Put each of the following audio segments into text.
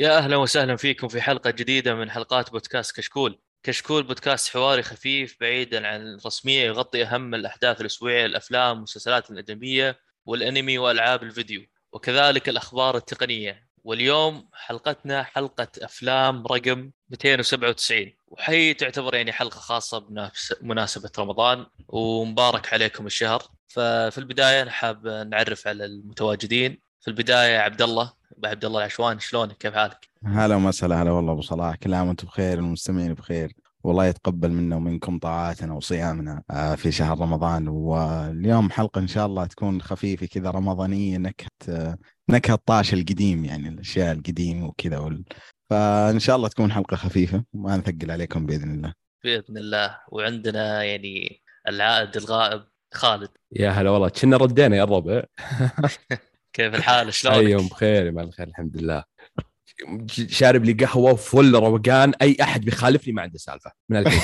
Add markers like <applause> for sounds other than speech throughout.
يا أهلا وسهلا فيكم في حلقة جديدة من حلقات بودكاست كشكول. كشكول بودكاست حواري خفيف بعيدا عن الرسمية يغطي أهم الأحداث الأسبوعية الأفلام والمسلسلات الأجنبية والأنمي وألعاب الفيديو وكذلك الأخبار التقنية. واليوم حلقتنا حلقة أفلام رقم 297 وحي تعتبر يعني حلقة خاصة بمناسبة رمضان ومبارك عليكم الشهر. ففي البداية حاب نعرف على المتواجدين. في البداية عبد الله ابو عبد الله العشوان شلونك؟ كيف حالك؟ هلا وسهلا هلا والله أبو صلاح. كل عام وأنتم بخير المستمعين بخير. والله يتقبل منا ومنكم طاعاتنا وصيامنا آه، في شهر رمضان. واليوم حلقة إن شاء الله تكون خفيفة كذا رمضانية نكهة نكهة طاش القديم يعني الأشياء القديمة وكذا وال... فإن شاء الله تكون حلقة خفيفة وما نثقل عليكم بإذن الله. بإذن الله. وعندنا يعني العائد الغائب خالد. يا هلا والله. كنا ردينا يا الربع. <laughs> كيف الحال؟ <laughs> شلونك؟ أيوه بخير ما الخير الحمد لله. شارب لي قهوة فل روقان أي أحد بيخالفني ما عنده سالفة من الحين.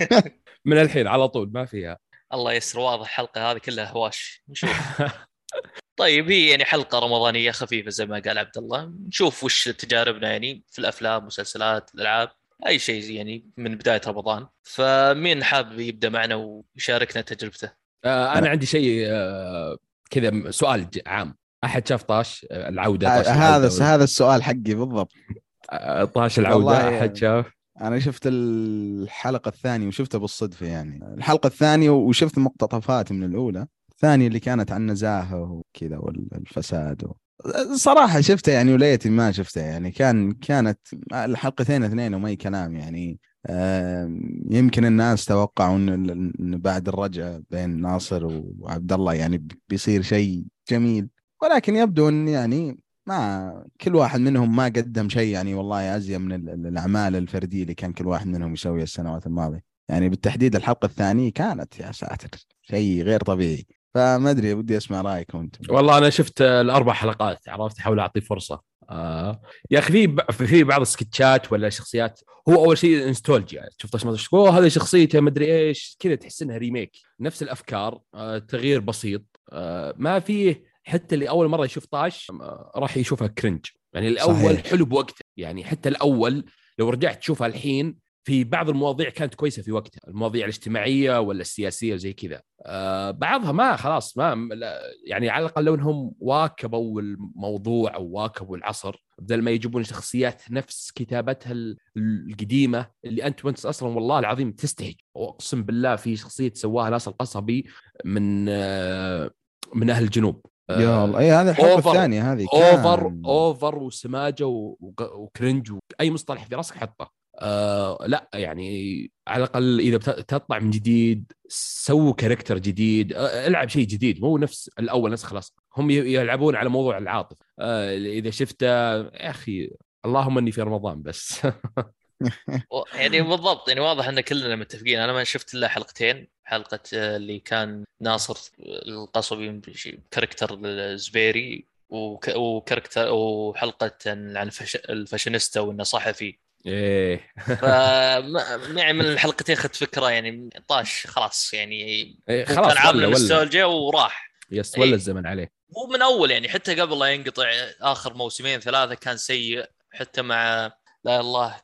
<laughs> من الحين على طول ما فيها. الله يسر واضح الحلقة هذه كلها هواش. نشوف. <laughs> طيب هي يعني حلقة رمضانية خفيفة زي ما قال عبد الله. نشوف وش تجاربنا يعني في الأفلام مسلسلات الألعاب أي شيء يعني من بداية رمضان. فمين حاب يبدأ معنا ويشاركنا تجربته؟ آه أنا عندي شيء آه كذا سؤال عام. أحد شاف طاش؟ آه، العودة طاش هذا العودة. هذا السؤال حقي بالضبط. آه، طاش العودة أحد شاف؟ أنا شفت الحلقة الثانية وشفتها بالصدفه يعني. الحلقة الثانية وشفت مقتطفات من الأولى. الثانية اللي كانت عن النزاهة وكذا والفساد و... صراحة شفتها يعني وليتي ما شفتها يعني. كان كانت الحلقتين اثنين وما كلام يعني. يمكن الناس توقعوا إن بعد الرجعة بين ناصر وعبد الله يعني بيصير شيء جميل. ولكن يبدو إن يعني ما كل واحد منهم ما قدم شيء يعني والله ازين من الأعمال الفردية اللي كان كل واحد منهم يسويها السنوات الماضية. يعني بالتحديد الحلقة الثانية كانت يا ساتر شيء غير طبيعي. فما أدري ودي أسمع رايكم أنتم والله أنا شفت الأربع حلقات عرفت احاول اعطيه فرصة. آه. يا أخي في في بعض السكتشات ولا شخصيات هو أول شيء إنستولجيا. شفت أوه هذه شخصيته مدري إيش كذا تحس إنها remake. نفس الأفكار آه تغيير بسيط. آه ما فيه حتى اللي أول مرة يشوف طاش راح يشوفها cringe يعني الأول صحيح. حلو بوقته. يعني حتى الأول لو رجعت تشوفها الحين في بعض المواضيع كانت كويسة في وقتها. المواضيع الاجتماعية ولا السياسية زي كذا. آه بعضها ما خلاص ما يعني على الأقل لو إنهم واكبوا الموضوع أو واكبوا العصر بدل ما يجيبون شخصيات نفس كتابتها القديمة اللي أنت وأنت أصلا والله العظيم تستهج. واقسم بالله في شخصية سواها ناصر القصبي من آه من أهل الجنوب. يا الله. اي هذا الحلقة الثانية هذه over over وسماجة و cringe واي مصطلح في راسك حطه. آه لا يعني على الأقل إذا بتطلع من جديد سووا character جديد آه العب شيء جديد. مو نفس الأول نفس خلاص. هم يلعبون على موضوع العاطفة. آه إذا شفته يا أخي اللهم إني في رمضان بس. <laughs> <laughs> يعني بالضبط يعني واضح إن كلنا متفقين. أنا ما شفت إلا حلقتين. حلقة اللي كان ناصر القصبي character الزبيري و character وحلقة عن الفاشينيستا وإنه صحفي. إيه. يعني من الحلقتين اخذت فكرة يعني طاش خلاص يعني. إيه خلاص كان عامل النوستالجيا وراح. yes ولا إيه. الزمن عليه. هو من أول يعني حتى قبل لا ينقطع آخر موسمين ثلاثة كان سيء حتى مع لا الله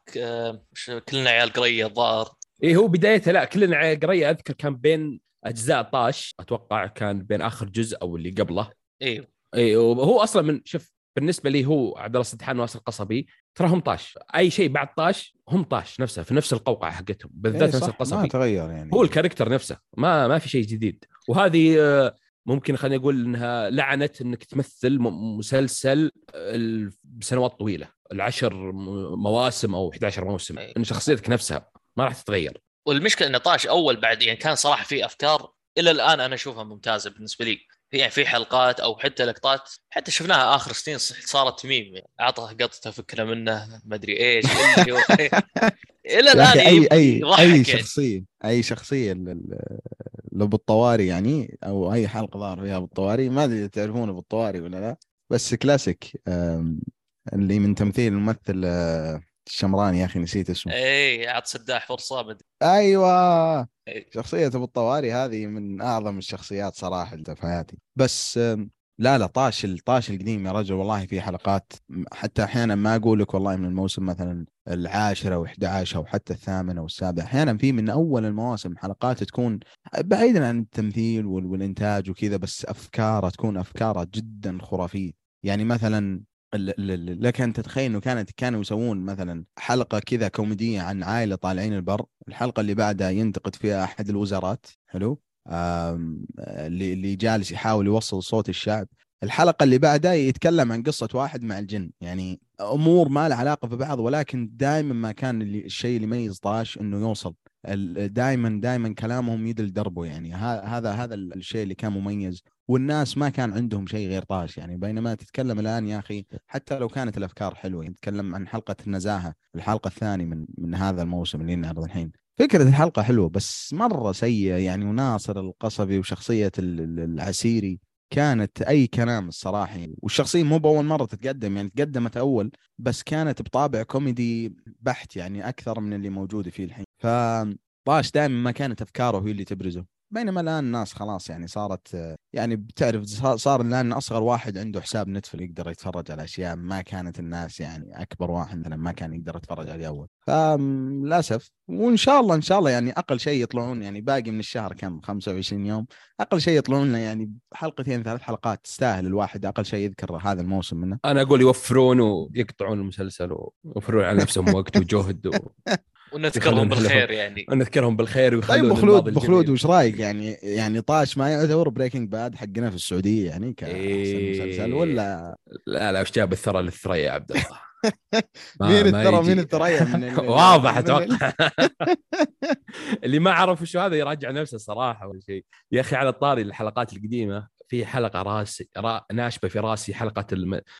كلنا عيال قرية الظاهر. إي هو بدايته لا كلنا عيال قرية. أذكر كان بين أجزاء طاش أتوقع كان بين آخر جزء أو اللي قبله. أيوه إي هو أصلا من شوف بالنسبة لي هو عبد الله السدحان وناصر القصبي ترى هم طاش. أي شيء بعد طاش هم طاش نفسه في نفس القوقعة حقتهم بالذات إيه نفس القصبي. ما تغير يعني. هو الكاركتر نفسه ما ما في شيء جديد. وهذه آه، ممكن خليني أقول إنها لعنت إنك تمثل مسلسل آه، بسنوات طويلة العشر مواسم أو 11 موسم إيه. إن شخصيتك نفسها ما راح تتغير. والمشكلة إن طاش أول بعد يعني كان صراحة في أفكار إلى الآن أنا أشوفها ممتازة بالنسبة لي. يعني في حلقات أو حتى لقطات حتى شفناها آخر سنين صارت ميم اعطى قطته فكرة منه ما أدري إيش. <laughs> إلى الآن اي اي أي يعني. شخصية أي شخصية لو بالطواري يعني أو أي حلقة ظهر فيها بالطواري ما أدري تعرفونه بالطواري ولا لا بس كلاسيك. اللي من تمثيل الممثل آه، الشمراني يا أخي نسيت اسمه. اي عط سداح فرصه بدي أيوه. أي. شخصية ابو الطواري هذه من أعظم الشخصيات صراحة في حياتي. بس لا لا طاش الطاش القديم يا رجل والله في حلقات حتى أحيانا ما أقول لك والله من الموسم مثلا العاشره أو 11 أو حتى الثامن أو السابع أحيانا في من أول المواسم حلقات تكون بعيدا عن التمثيل وال- والإنتاج وكذا بس افكارها تكون افكارها جدا خرافية. يعني مثلا لك أن تتخيل إنه كانت كانوا يسوون مثلا حلقة كذا كوميدية عن عائلة طالعين البر الحلقة اللي بعدها ينتقد فيها أحد الوزارات حلو؟ اللي اللي جالس يحاول يوصل صوت الشعب. الحلقة اللي بعدها يتكلم عن قصة واحد مع الجن. يعني أمور ما لها علاقة في بعض ولكن دائما ما كان اللي الشيء اللي يميز طاش إنه يوصل. دائما دائما كلامهم يدل دربه يعني. هذا هذا ال- الشيء اللي كان مميز. والناس ما كان عندهم شيء غير طاش يعني. بينما تتكلم الآن يا أخي حتى لو كانت الأفكار حلوة يعني تتكلم عن حلقة النزاهة الحلقة الثانية من من هذا الموسم اللي نعرض الحين. فكرة الحلقة حلوة بس مرة سيئة يعني وناصر القصبي وشخصية ال- ال- العسيري كانت أي كلام الصراحة يعني. والشخصية مو بأول مرة تتقدم يعني تقدمت أول بس كانت بطابع كوميدي بحت يعني أكثر من اللي موجودة فيه الحين فطاش دائما ما كانت أفكاره هي اللي تبرزه بينما الآن الناس خلاص يعني صارت يعني بتعرف صار- صار الآن أصغر واحد عنده حساب نتفل يقدر يتفرج على أشياء ما كانت الناس يعني أكبر واحد مثلا ما كان يقدر يتفرج عليه أول. فللاسف وإن شاء الله إن شاء الله يعني أقل شيء يطلعون يعني باقي من الشهر كم؟ 25 يوم. أقل شيء يطلعون لنا يعني حلقتين ثلاث حلقات تستاهل الواحد أقل شيء يذكر هذا الموسم منه. أنا أقول يوفرون ويقطعون المسلسل ويوفرون على نفسهم وقت وجهد و... <laughs> ونذكرهم بالخير يعني ونذكرهم بالخير ويخلون طيب بخلود. بخلود وش رأيك يعني يعني طاش ما يعتبر Breaking Bad حقنا في السعودية يعني كأحسن إيه. مسلسل ولا لا لا وش جاب الثرى للثريا يا عبد الله <laughs> مين الثرى. مين الثريا <laughs> واضح أتوقع <laughs> اللي ما عرف شو هذا يراجع نفسه صراحة ولا شيء يا أخي على الطاري الحلقات القديمة في حلقة راسي را... ناشبه في راسي حلقة.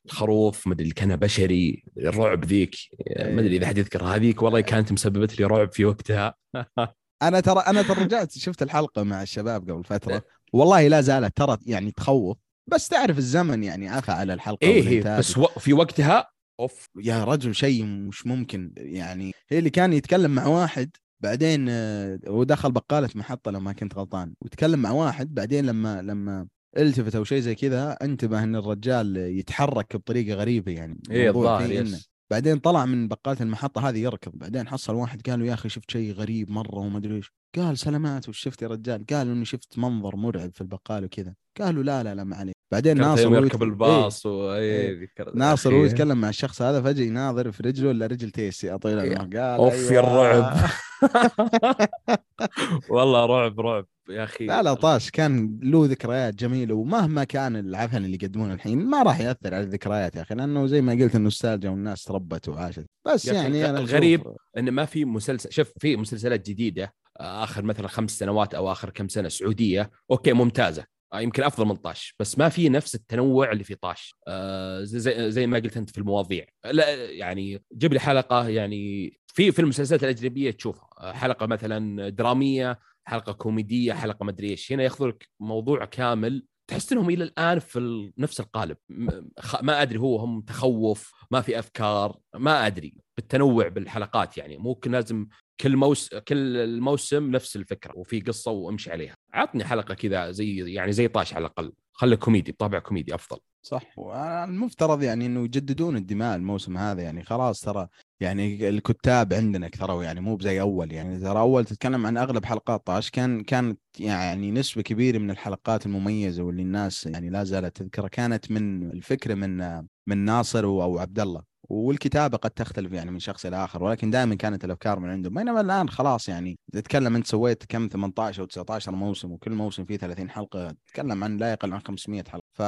الخروف مدري اللي كان بشري الرعب ذيك. ما أدري إذا حد يذكر هذيك والله كانت مسببت لي رعب في وقتها. <laughs> أنا ترى أنا ترى رجعت شفت الحلقة مع الشباب قبل فترة. والله لا زالت ترى يعني تخوف. بس تعرف الزمن يعني عفى على الحلقة إيه والإنتاج. بس و... في وقتها أوف يا رجل شيء مش ممكن يعني. هي اللي كان يتكلم مع واحد بعدين آه، ودخل بقالة محطة لو ما كنت غلطان. وتكلم مع واحد بعدين لما لما التفت أو شيء زي كذا انتبه إن الرجال يتحرك بطريقة غريبة يعني الموضوع الظاهر بعدين طلع من بقالة المحطة هذه يركض بعدين حصل واحد قال له يا أخي شفت شيء غريب مرة وما أدري إيش. قال سلامات وش شفت يا رجال؟ قال إني شفت منظر مرعب في البقالة وكذا. قالوا لا لا لا ما عليك. بعدين ناصر يركب إيه. الباص و... إيه. إيه ناصر. وهو يتكلم مع الشخص هذا فجأة يناظر في رجله إلا رجل تيسي أطيل إيه. الماء قال أوف يا أيوة. الرعب <laughs> والله رعب رعب يا أخي لا لا طاش كان له ذكريات جميلة ومهما كان العفن اللي يقدمونه الحين ما راح يأثر على الذكريات يا أخي لأنه زي ما قلت النوستالجيا والناس تربت وعاشت بس يعني أنا الغريب أشوف- إن ما في مسلسل شوف في مسلسلات جديدة آخر مثلا خمس سنوات أو آخر كم سنة سعودية أوكي ممتازة يمكن أفضل من طاش بس ما في نفس التنوع اللي في طاش. آه، زي- زي ما قلت أنت في المواضيع. لا يعني جيب لي حلقة يعني في في المسلسلات الأجنبية تشوفها. آه، حلقة مثلا درامية حلقة كوميدية حلقة مدري إيش. هنا ياخذوا لك موضوع كامل. تحس إنهم إلى الآن في نفس القالب. ما أدري هو هم تخوف ما في أفكار ما أدري. بالتنوع بالحلقات يعني. ممكن لازم كل موس كل الموسم نفس الفكرة وفي قصة وامشي عليها. عطني حلقة كذا زي يعني زي طاش على الأقل. خله كوميدي بطابع كوميدي أفضل. صح. والمفترض يعني إنه يجددون الدماء الموسم هذا يعني خلاص ترى يعني الكتاب عندنا كثروا يعني مو بزي أول. يعني ترى أول تتكلم عن أغلب حلقات طاش. كان كانت يعني نسبة كبيرة من الحلقات المميزة واللي الناس يعني لا زالت تذكرها كانت من الفكرة من من ناصر أو عبد الله والكتابة قد تختلف يعني من شخص إلى آخر ولكن دائما كانت الأفكار من عندهم. بينما الآن خلاص يعني تتكلم أنت سويت كم 18 أو 19 موسم وكل موسم فيه 30 حلقة تتكلم عن لا يقل عن 500 حلقة. ف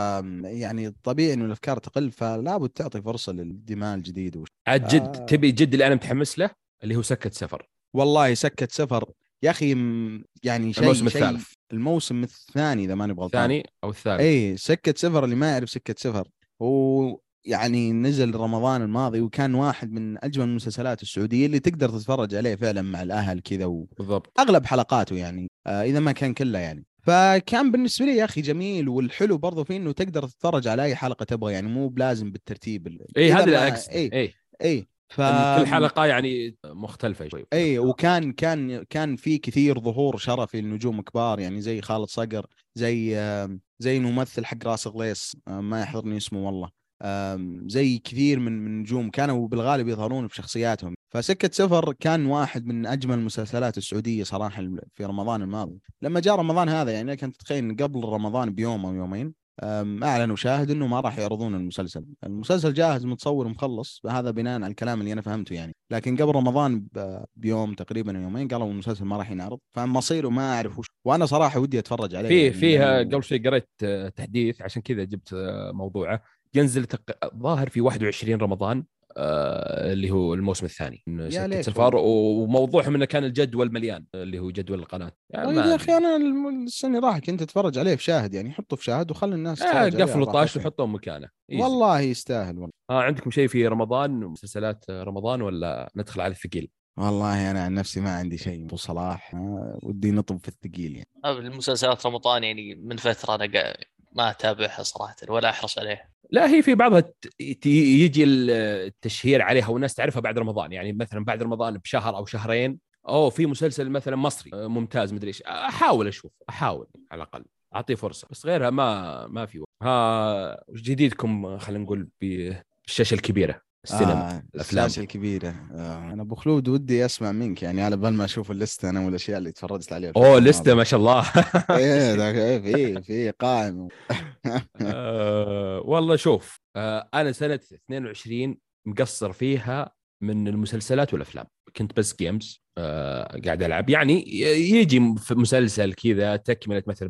يعني طبيعي إنه الأفكار تقل فلا بد تعطي فرصة للدماء الجديد. وش. عاد جد آه. تبي جد اللي أنا متحمس له؟ اللي هو سكة سفر. والله سكة سفر. يا أخي يعني شيء الموسم شيء الثالث. الموسم الثاني إذا ماني بغلطان. الثاني أو الثالث. اي سكة سفر اللي ما يعرف سكة سفر. هو يعني نزل رمضان الماضي وكان واحد من أجمل المسلسلات السعودية اللي تقدر تتفرج عليه فعلا مع الأهل كذا و... بالضبط. أغلب حلقاته يعني آه إذا ما كان كله يعني. فكان بالنسبة لي يا أخي جميل والحلو برضو فيه إنه تقدر تتفرج على أي حلقة تبغى يعني مو بلازم بالترتيب ال- اي هذا اقصد اي اي اي ف كل حلقة يعني مختلفة شوي. اي وكان كان كان في كثير ظهور شرفي لنجوم كبار يعني زي خالد صقر زي زي الممثل حق راس غليص آم، ما يحضرني اسمه والله. زي كثير من من النجوم كانوا بالغالب يظهرون بشخصياتهم. فسكة سفر كان واحد من أجمل المسلسلات السعودية صراحة في رمضان الماضي. لما جاء رمضان هذا يعني كنت تتخيل قبل رمضان بيوم أو يومين أعلنوا شاهد إنه ما راح يعرضون المسلسل، المسلسل جاهز متصور ومخلص هذا بناء على الكلام اللي أنا فهمته يعني، لكن قبل رمضان بيوم تقريبا أو يومين قالوا المسلسل ما راح ينعرض، فمصيره ما أعرف وش. وأنا صراحة ودي أتفرج عليه في يعني فيها قبل شوي قريت تحديث عشان كذا جبت موضوعه. ينزل تق... ظاهر في 21 رمضان آه، اللي هو الموسم الثاني ليت سفر وموضوعهم إنه كان الجدول مليان اللي هو جدول القناة. يعني طيب ما يا أخي أنا السنة اللي راح كنت اتفرج عليه في شاهد يعني حطه في شاهد وخلي الناس آه تتفرج عليه قفلوا طاش. وحطوه مكانه. إيزي. والله يستاهل والله. آه عندكم شيء في رمضان مسلسلات رمضان ولا ندخل على الثقيل؟ والله أنا عن نفسي ما عندي شيء ابو صلاح. آه، ودي نطب في الثقيل يعني. أه، المسلسلات رمضان يعني من فترة أنا ما أتابعها صراحة ولا أحرص عليها. لا هي في بعضها يجي التشهير عليها والناس تعرفها بعد رمضان. يعني مثلا بعد رمضان بشهر أو شهرين أوه في مسلسل مثلا مصري آه، ممتاز مدري إيش. أحاول أشوف أحاول على الأقل. أعطيه فرصة بس غيرها ما ما في وقت. ها وش جديدكم خلينا نقول بالشاشة الكبيرة؟ السينما آه الأفلام. الشاشه الكبيرة. آه. أنا أبو خلود ودي أسمع منك يعني على بال ما أشوف اللسته أنا والأشياء اللي تفرجت عليها أوه لستة. ما شاء الله. <laughs> إيه <laughs> إيه، في في قائمه آه، والله شوف آه، أنا سنة 22 مقصر فيها من المسلسلات والأفلام. كنت بس games آه، قاعد ألعب. يعني يجي في مسلسل كذا تكملة مثل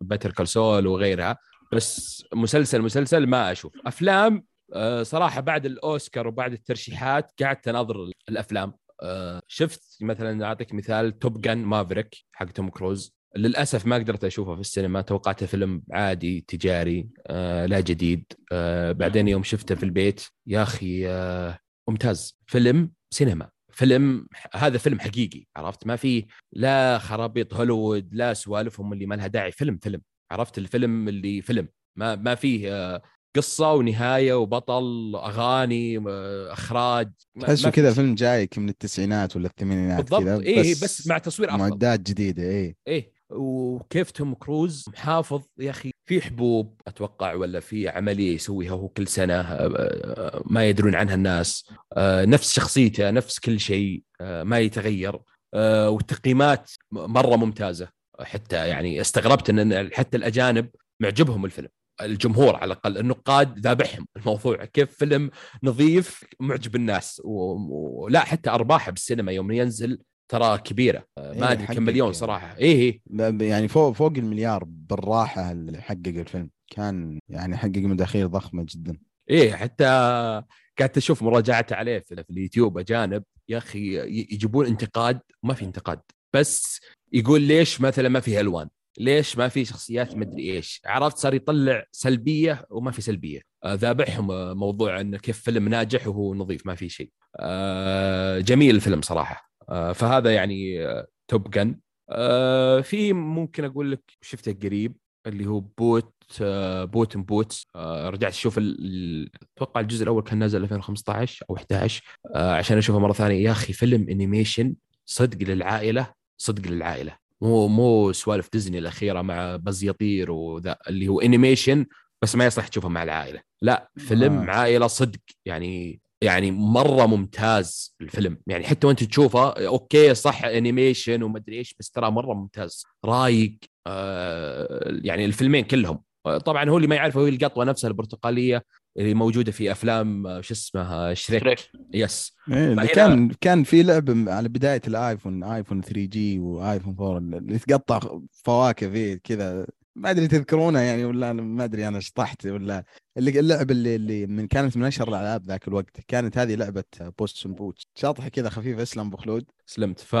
Better Call Saul وغيرها بس مسلسل مسلسل ما أشوف. أفلام آه، صراحة بعد الأوسكار وبعد الترشيحات قعدت أناظر الأفلام. آه، شفت مثلا أعطيك مثال Top Gun Maverick حق توم كروز. للأسف ما قدرت أشوفه في السينما. توقعته فيلم عادي تجاري آه لا جديد. بعدين يوم شفته في البيت يا أخي ممتاز. فيلم سينما. فيلم هذا فيلم حقيقي عرفت؟ ما في لا خرابيط هوليوود لا سوالفهم اللي ما لها داعي. فيلم فيلم عرفت؟ الفيلم اللي فيلم. ما ما فيه آه قصة ونهاية وبطل اغاني إخراج. تحسه كذا. فيلم جايك من التسعينات ولا الثمانينات بالضبط. كذا إيه بس مع تصوير أفضل. معدات جديدة إيه. إيه. وكيف توم كروز محافظ يا أخي؟ في حبوب أتوقع ولا في عملية يسويها هو كل سنة آه، آه، ما يدرون عنها الناس. آه، نفس شخصيته نفس كل شيء ما يتغير. والتقييمات مرة ممتازة. حتى يعني استغربت إن حتى الأجانب معجبهم الفيلم. الجمهور على الأقل النقاد ذابحهم. الموضوع كيف فيلم نظيف معجب الناس و- ولا حتى أرباحه بالسينما يوم ينزل ترى كبيرة. آه، إيه، ما أدري كم مليون يعني. صراحة. ب- ب- يعني فوق فوق المليار بالراحة اللي حقق الفيلم. كان يعني حقق مداخيل ضخمة جدا. إيه حتى قاعد أشوف مراجعته عليه في, في اليوتيوب أجانب. يا أخي يجيبون انتقاد ما في انتقاد. بس يقول ليش مثلا ما في الوان ليش ما في شخصيات مدري إيش؟ عرفت صار يطلع سلبية وما في سلبية. آه، ذابحهم آه، موضوع انه كيف فيلم ناجح وهو نظيف ما في شيء. آه، جميل الفيلم صراحة. فهذا يعني توب جن. في ممكن أقول لك شفته قريب اللي هو بوت Puss in Boots. آه، رجعت أشوف أتوقع الجزء الأول كان نازل 2015 أو 11 آه، عشان أشوفه مرة ثانية. يا أخي فيلم animation صدق للعائلة صدق للعائلة. مو مو سوالف ديزني الأخيرة مع Buzz Lightyear وذا اللي هو animation بس ما يصلح تشوفه مع العائلة. لا فيلم آه. عائلة صدق. يعني يعني مرة ممتاز الفيلم. يعني حتى وانت تشوفه okay صح animation ومدري إيش بس ترى مرة ممتاز. رايق آه يعني الفيلمين كلهم. طبعا هو اللي ما يعرفه هو القطوة نفسها البرتقالية. اللي موجودة في أفلام آه، شو اسمها Shrek. Shrek. yes إيه كان كان في لعبة على بداية الآيفون iPhone 3G و iPhone 4 اللي تقطع فواكه فيه كذا. ما أدري تذكرونها يعني ولا ما أدري أنا شطحت ولا. اللي اللعبة اللي, اللي من كانت من أشهر الألعاب ذاك الوقت كانت هذه لعبة Puss Boots شاطحة كذا خفيفة. اسلم أبو خلود. سلمت. ف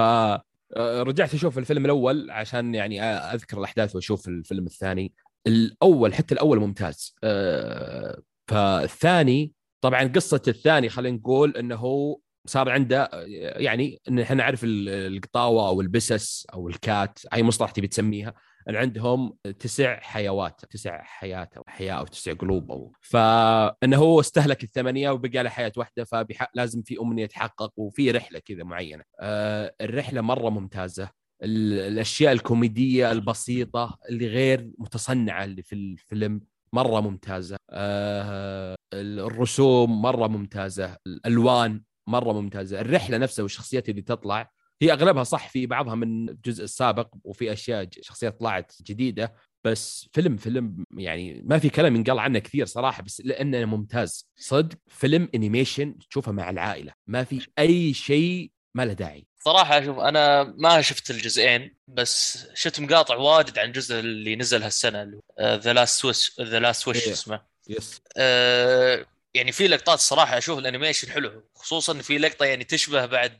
آه، رجعت أشوف الفيلم الأول عشان يعني أذكر الأحداث وأشوف الفيلم الثاني. الأول حتى الأول ممتاز. آه، فالثاني طبعا قصة الثاني خلينا نقول إنه هو صار عنده يعني إن إحنا نعرف ال- القطاوة أو البسس أو الكات اي مصطلح تبي تسميها إن عندهم تسع حيوات تسع حيات أو حياة أو تسع قلوب أو فإنه هو استهلك الثمانية وبقى له حياة واحدة فلازم في أمنية تحقق وفي رحلة كذا معينة. آه الرحلة مرة ممتازة. الأشياء الكوميدية البسيطة اللي غير متصنعة اللي في الفيلم. مرة ممتازة. آه الرسوم مرة ممتازة. الألوان مرة ممتازة. الرحلة نفسها والشخصيات اللي تطلع هي أغلبها صح في بعضها من الجزء السابق وفي أشياء شخصيات طلعت جديدة. بس فيلم فيلم يعني ما في كلام ينقال عنه كثير صراحة بس لأنه ممتاز. صدق فيلم انيميشن تشوفه مع العائلة. ما في أي شيء ما له داعي. صراحة شوف أنا ما شفت الجزئين بس شفت مقاطع واجد عن الجزء اللي نزل هالسنة the last wish the last wish اسمه. yes. آه يعني في لقطات الصراحة أشوف ال animation حلو خصوصا في لقطة يعني تشبه بعد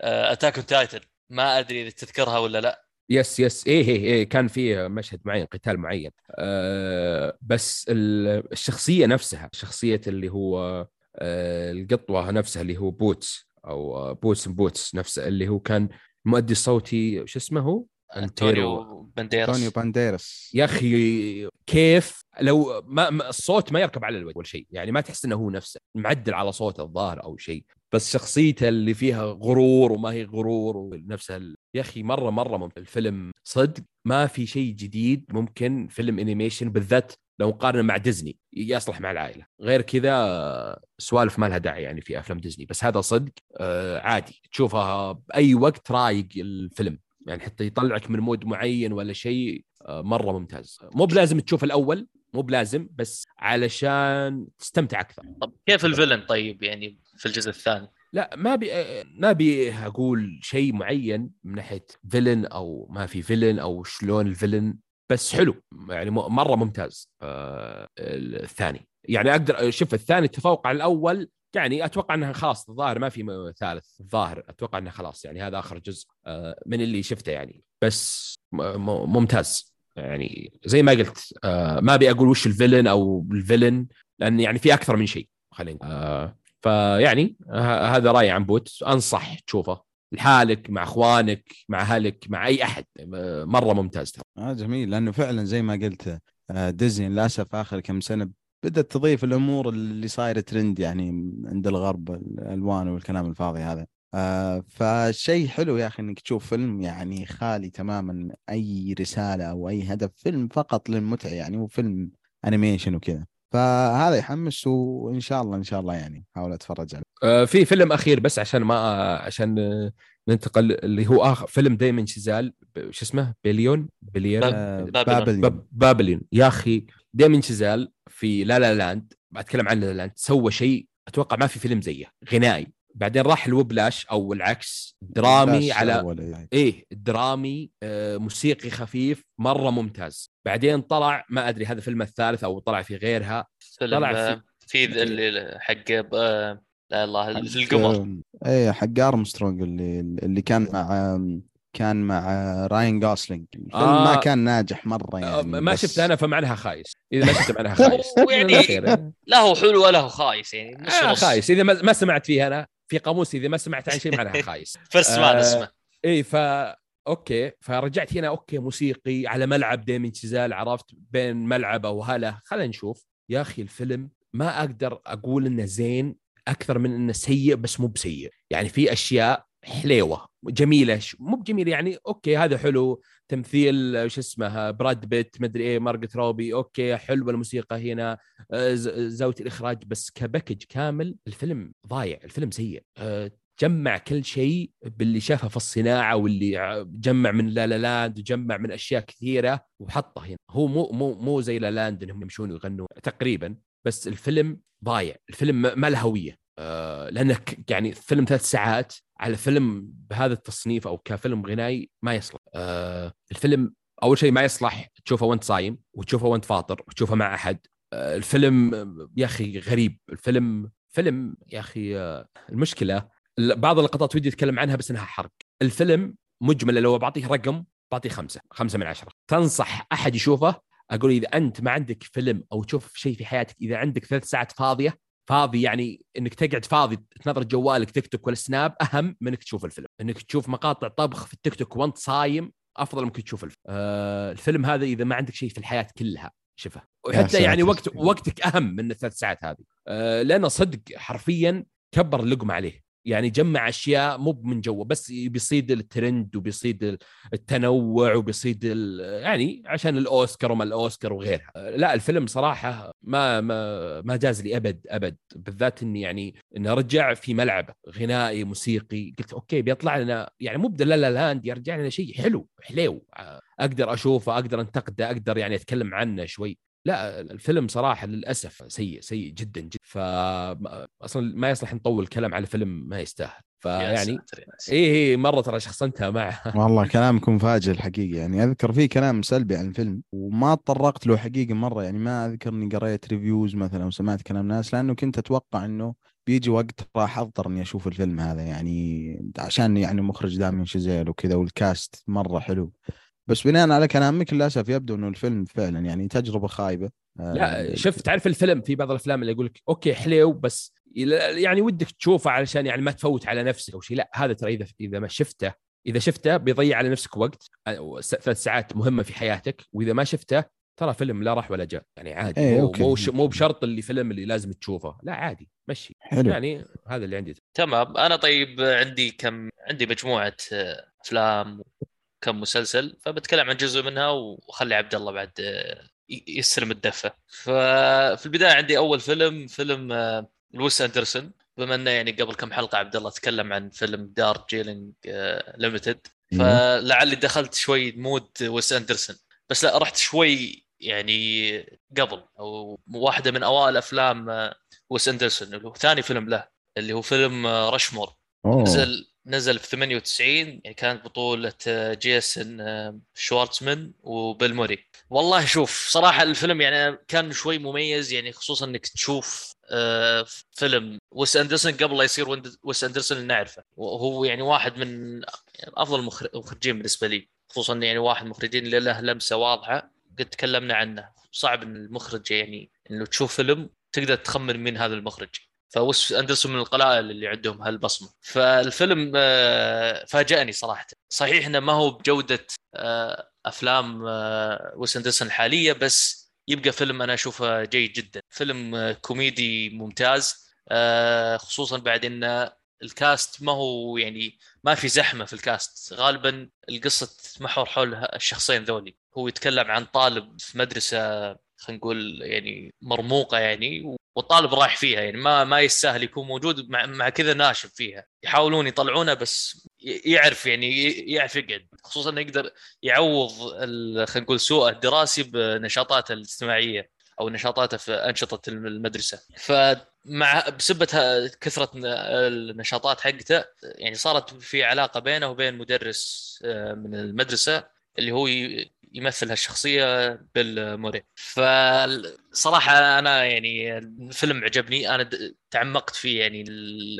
Attack on Titan ما أدري إذا تذكرها ولا لا. yes yes. إيه إيه, إيه كان في مشهد معين قتال معين. آه بس الشخصية نفسها شخصية اللي هو آه القطوة نفسها اللي هو بوتس أو Puss in Boots نفسه اللي هو كان المؤدي الصوتي شو اسمه هو؟ أنطونيو. بانديراس أنطونيو بانديراس يا أخي كيف؟ لو ما, ما الصوت ما يركب على الوجه ولا شيء يعني ما تحس إنه هو نفسه معدل على صوته الظاهر أو شيء بس شخصيته اللي فيها غرور وما هي غرور ونفسها ال... يا أخي مرة مرة ممتع. الفيلم صدق ما في شيء جديد ممكن فيلم animation بالذات لو مقارنه مع ديزني يصلح مع العائلة. غير كذا سوالف ما لها داعي يعني في أفلام ديزني. بس هذا صدق آه عادي. تشوفها بأي وقت رايق الفيلم. يعني حتى يطلعك من mood معين ولا شيء آه مرة ممتاز. مو بلازم تشوف الأول مو بلازم بس علشان تستمتع أكثر. طب كيف ال villain طيب؟ يعني في الجزء الثاني. لا ما بي ما ابي أقول شيء معين من ناحية villain أو ما في villain أو شلون ال villain. بس حلو. يعني مرة ممتاز. آه الثاني. يعني أقدر شوف الثاني تفوق على الأول. يعني أتوقع إنها خلاص الظاهر ما في ثالث. الظاهر أتوقع انه خلاص. يعني هذا آخر جزء آه من اللي شفته يعني. بس ممتاز. يعني زي ما قلت آه ما أبي أقول وش الفيلن أو الفيلن لأن يعني في أكثر من شيء خلينا آه فيعني هذا رأيي عن بوت. أنصح تشوفه. لحالك مع اخوانك مع اهلك مع اي احد. مرة ممتاز ترى. آه جميل. لأنه فعلا زي ما قلت ديزني للأسف آخر كم سنة بدأت تضيف الأمور اللي صايرة ترند يعني عند الغرب الألوان والكلام الفاضي هذا. آه فشيء حلو يا أخي إنك تشوف فيلم يعني خالي تماما أي رسالة أو أي هدف فيلم فقط للمتعة يعني وفيلم animation وكذا. فهذا يحمس وإن شاء الله إن شاء الله يعني أحاول أتفرج عليه. آه في فيلم أخير بس عشان ما عشان ننتقل اللي هو آخر فيلم داميان شازيل شو اسمه؟ Babylon؟ Babylon؟ Babylon. Babylon. يا أخي داميان شازيل في La La Land بتكلم عن La La Land سوى شيء أتوقع ما في فيلم زيه غنائي. بعدين راح ال Whiplash أو العكس. درامي على إيه درامي آه موسيقي خفيف مرة ممتاز. بعدين طلع ما أدري هذا فيلم الثالث أو طلع في غيرها. طلع في في اللي حق لا الله القمر. إيه حق أرمسترونج اللي اللي كان مع كان مع راين جوسلينج الفيلم آه ما كان ناجح مرة يعني ما شفت أنا فمعناها خايس. إذا ما شفت معناها <laughs> خايس. يعني <laughs> لا هو حلو ولا هو خايس يعني نص آه خايس. إذا ما سمعت فيه أنا في قاموس إذا ما سمعت عن شيء معناها خايس. <laughs> فيرست مان اسمه. إي ف أوكي. فرجعت هنا أوكي موسيقي على ملعب ديمين شيزال عرفت بين ملعب أو هلا. خلينا نشوف. يا أخي الفيلم ما أقدر أقول إنه زين أكثر من إنه سيء بس مو بسيء. يعني في أشياء حليوة جميلة مو بجميلة يعني okay هذا حلو. تمثيل شو اسمه براد بيت مدري إيه مارجو روبي okay حلوة الموسيقى هنا. زاوية الإخراج بس ك package كامل الفيلم ضايع الفيلم سيء. جمع كل شيء باللي شافه في الصناعة واللي جمع من La La Land وجمع من أشياء كثيرة وحطه هنا. هو مو مو مو زي La La Land انهم يمشون ويغنوا تقريبا بس الفيلم ضايع. الفيلم ما له هوية. آه لأنك يعني فيلم ثلاث ساعات على فيلم بهذا التصنيف أو كفيلم غنائي ما يصلح. آه الفيلم أول شيء ما يصلح تشوفه وأنت صايم وتشوفه وأنت فاطر وتشوفه مع أحد. آه الفيلم يا أخي غريب. الفيلم فيلم يا أخي آه المشكلة بعض اللقطات ودي أتكلم عنها بس إنها حرق. الفيلم مجمله لو بعطيه رقم بعطيه خمسة خمسة من عشرة. تنصح أحد يشوفه أقول إذا أنت ما عندك فيلم أو تشوف شيء في حياتك إذا عندك ثلاث ساعات فاضية فاضي يعني إنك تقعد فاضي تنظر جوالك تيك توك ولا سناب أهم من إنك تشوف الفيلم. إنك تشوف مقاطع طبخ في التيك توك وأنت صايم أفضل ممكن تشوف الفيلم. آه الفيلم هذا إذا ما عندك شيء في الحياة كلها شوفه. يا وحتى. يعني وقت وقتك أهم من الثلاث ساعات هذه. آه لأنه صدق حرفيا كبر اللقمة عليه. يعني جمع أشياء مو من جوه بس بيصيد الترند وبيصيد التنوع وبيصيد يعني عشان الأوسكار وما الأوسكار وغيرها. لا الفيلم صراحة ما ما ما جاز لي أبد أبد. بالذات إني يعني انه رجع في ملعب غنائي موسيقي قلت okay بيطلع لنا يعني مو ب La La Land يرجع لنا شيء حلو حليو. أقدر أشوفه أقدر أنتقده أقدر يعني أتكلم عنه شوي. لا الفيلم صراحة للأسف سيء سيء جدا جدا. ف أصلا ما يصلح نطول كلام على فيلم ما يستاهل. فيعني ساتر. إيه إيه مرة ترى شخصنتها معه. <laughs> والله كلامكم فاجئ الحقيقة يعني أذكر في كلام سلبي عن الفيلم وما تطرقت له حقيقه مرة. يعني ما أذكر إني قريت reviews مثلا وسمعت كلام ناس لأنه كنت أتوقع إنه بيجي وقت راح أضطر إني أشوف الفيلم هذا. يعني عشان يعني مخرج داميان شازيل وكذا وال cast مرة حلو. بس بناء على كلامك للأسف يبدو إنه الفيلم فعلا يعني تجربة خايبة. آه، لا شوف تعرف الفيلم؟ في بعض الأفلام اللي يقول لك okay حليو بس يعني ودك تشوفه علشان يعني ما تفوت على نفسك أو شيء لا هذا ترى إذا إذا ما شفته إذا شفته بيضيع على نفسك وقت س- ثلاث ساعات مهمة في حياتك وإذا ما شفته ترى فيلم لا راح ولا جاء. يعني عادي. إيه، مو. مو, ش- مو بشرط اللي فيلم اللي لازم تشوفه. لا عادي. مشي. حلو. يعني هذا اللي عندي. تمام. أنا طيب عندي كم عندي مجموعة آه، أفلام. وكم مسلسل فبتكلم عن جزء منها وخلي عبد الله بعد آه، يستلم الدفة. ففي البداية عندي أول فيلم فيلم آه، ل ويس أندرسون. بما إنه يعني قبل كم حلقة عبد الله تكلم عن فيلم Darjeeling Limited أيوه. فلعلي دخلت شوي mood ويس أندرسون. بس لا رحت شوي يعني قبل أو واحدة من أوائل أفلام آه، ويس أندرسون. اللي هو ثاني فيلم له اللي هو فيلم آه، Rushmore أوه. نزل نزل في 98 يعني كانت بطولة آه، جيسون آه، شوارتزمان وبيل موري. والله شوف صراحة الفيلم يعني كان شوي مميز يعني خصوصا إنك تشوف آه، فيلم ويس أندرسون قبل لا يصير ويس أندرسون اللي نعرفه. وهو يعني واحد من أفضل المخر- المخرجين بالنسبة لي. خصوصا يعني واحد المخرجين اللي له لمسة واضحة قد تكلمنا عنه. صعب إن المخرج يعني إنه تشوف فيلم تقدر تخمن مين هذا المخرج. فوس أندرسون من القلائل اللي عندهم هالبصمة. فالفيلم آه، فاجأني صراحة. صحيح إنه ما هو بجودة آه، أفلام آه، ويس أندرسون الحالية بس يبقى فيلم أنا أشوفه جيد جدا. فيلم كوميدي ممتاز خصوصا بعد إن الكاست ما هو يعني ما في زحمة في الكاست. غالبا القصة تتمحور حول الشخصين ذولي. هو يتكلم عن طالب في مدرسة خلينا نقول يعني مرموقة يعني والطالب رايح فيها يعني ما ما يستاهل يكون موجود مع, مع كذا ناشب فيها. يحاولون يطلعونه بس يعرف يعني يعرف يقعد. خصوصا إنه يقدر يعوض خلينا نقول سوءه الدراسي بنشاطاته الاجتماعية أو نشاطاته في أنشطة المدرسة. فمع بسبه كثرة النشاطات حقته يعني صارت في علاقة بينه وبين مدرس آه، من المدرسة اللي هو يمثل هالشخصية بيل موري فصراحة أنا يعني الفيلم عجبني. أنا تعمقت فيه يعني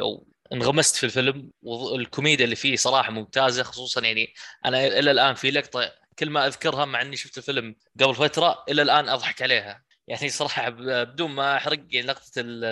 أو انغمست في الفيلم. والكوميديا اللي فيه صراحة ممتازة خصوصا يعني أنا إلى الآن في لقطة كل ما أذكرها مع إني شفت الفيلم قبل فترة إلى الآن أضحك عليها. يعني صراحة بدون ما أحرق لقطه ال-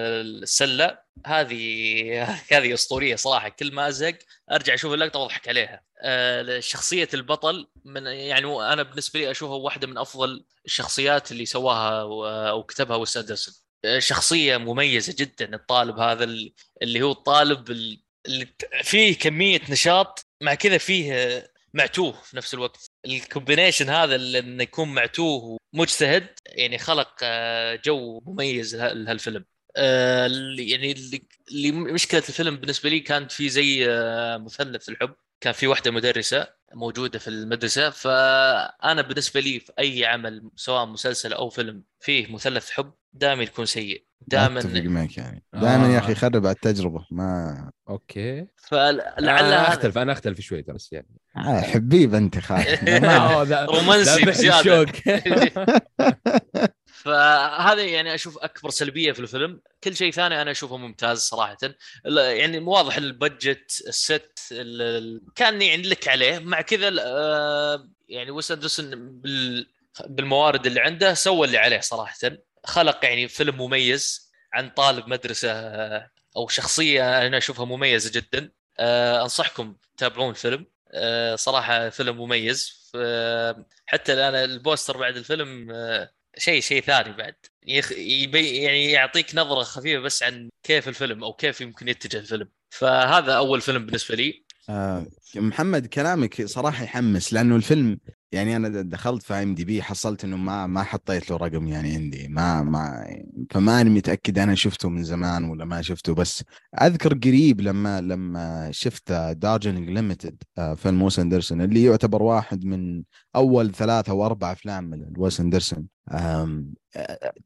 السلة هذه <laughs> هذه أسطورية صراحة. كل ما أزهق أرجع أشوف اللقطة وأضحك عليها. آه، شخصية البطل من يعني أنا بالنسبة لي أشوفها واحدة من أفضل الشخصيات اللي سواها و- أو كتبها اندرسون آه، شخصية مميزة جدا الطالب هذا ال- اللي هو الطالب ال- اللي فيه كمية نشاط مع كذا فيه معتوه في نفس الوقت. ال combination هذا اللي إنه يكون معتوه ومجتهد يعني خلق آه، جو مميز له- لهالفيلم. آه، يعني اللي اللي مشكلة الفيلم بالنسبة لي كانت في زي آه، مثلث الحب. كان في واحدة مدرسة موجودة في المدرسة فأنا بالنسبة لي في أي عمل سواء مسلسل أو فيلم فيه مثلث حب. دائما يكون سيء. اتفق دائما. معك يعني. دائما يا أخي آه. يخرب على التجربة. ما okay. فلعل أنا أختلف أنا أختلف شوي ترى بس يعني. آه حبيب أنت خالد. آه، رومانسي. الشوق. فهذا يعني أشوف أكبر سلبية في الفيلم. كل شيء ثاني أنا أشوفه ممتاز صراحة. ال- يعني واضح ال budget ال set ال- ال- كان يعني لك عليه. مع كذا آه، يعني ويس أندرسون بال بالموارد اللي عنده سوى اللي عليه صراحة. خلق يعني فيلم مميز عن طالب مدرسة آه، أو شخصية أنا أشوفها مميزة جدا. آه، أنصحكم تتابعون الفيلم. آه، صراحة فيلم مميز. حتى الآن البوستر بعد الفيلم شيء شيء ثاني بعد. يعني يعطيك نظرة خفيفة بس عن كيف الفيلم أو كيف يمكن يتجه الفيلم. فهذا أول فيلم بالنسبة لي. آه محمد كلامك صراحة يحمس لأنه الفيلم يعني أنا دخلت في IMDb حصلت إنه ما ما حطيت له رقم يعني عندي ما ما فما أنا متأكد أنا شفته من زمان ولا ما شفته بس أذكر قريب لما لما شفت Darjeeling Limited فيلم ويس أندرسون اللي يعتبر واحد من أول ثلاثة أو أربع أفلام من ويس أندرسون. آه،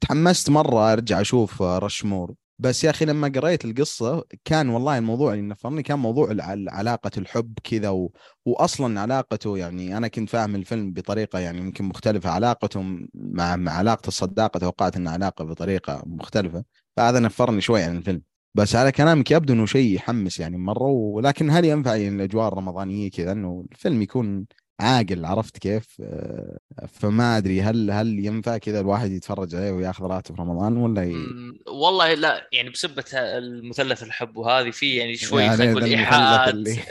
تحمست مرة أرجع أشوف آه، Rushmore بس يا أخي لما قريت القصة كان والله الموضوع اللي نفرني كان موضوع علاقة الحب كذا و... واصلا علاقته يعني أنا كنت فاهم الفيلم بطريقة يعني يمكن مختلفة علاقته مع مع علاقة الصداقة توقعت إنها علاقة بطريقة مختلفة فهذا نفرني شوي عن الفيلم. بس على كلامك يبدو إنه شيء يحمس يعني مرة ولكن هل ينفع يعني الأجواء الرمضانية كذا إنه الفيلم يكون عاقل عرفت كيف؟ آه، فما أدري هل هل ينفع كذا الواحد يتفرج عليه وياخذ راحته في رمضان ولا ي... والله لا يعني بسبة المثلث الحب وهذه في يعني شوي يعني خلينا نقول إيحاءات اللي- <laughs>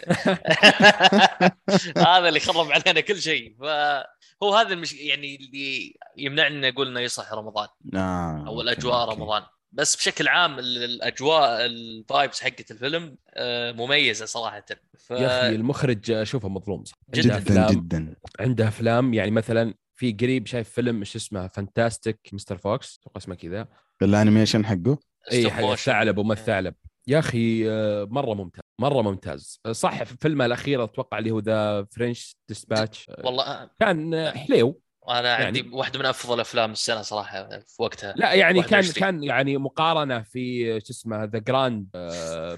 هذا اللي <laughs> خرب علينا كل شيء فهو هذا المش... يعني اللي يمنعني أقول إنه يصح رمضان آه، أو الأجواء okay. رمضان بس بشكل عام ال- الأجواء ال vibes حقت الفيلم آه، مميزة صراحة. ف... يا أخي المخرج اشوفه مظلوم صح. جداً. عنده جدا جدا. عنده أفلام. يعني مثلا في قريب شايف فيلم إيش اسمه؟ Fantastic Mr. Fox. أتوقع اسمه كذا. ال animation حقه؟ إي حق. الثعلب وما الثعلب يا أخي آه، مرة ممتاز مرة ممتاز. صح في فيلمه الأخير أتوقع اللي هو The French Dispatch والله آه، كان آه، حليو أنا عندي يعني- واحدة من أفضل أفلام السنة صراحة في وقتها لا يعني كان 21. كان يعني مقارنة في شو اسمه The Grand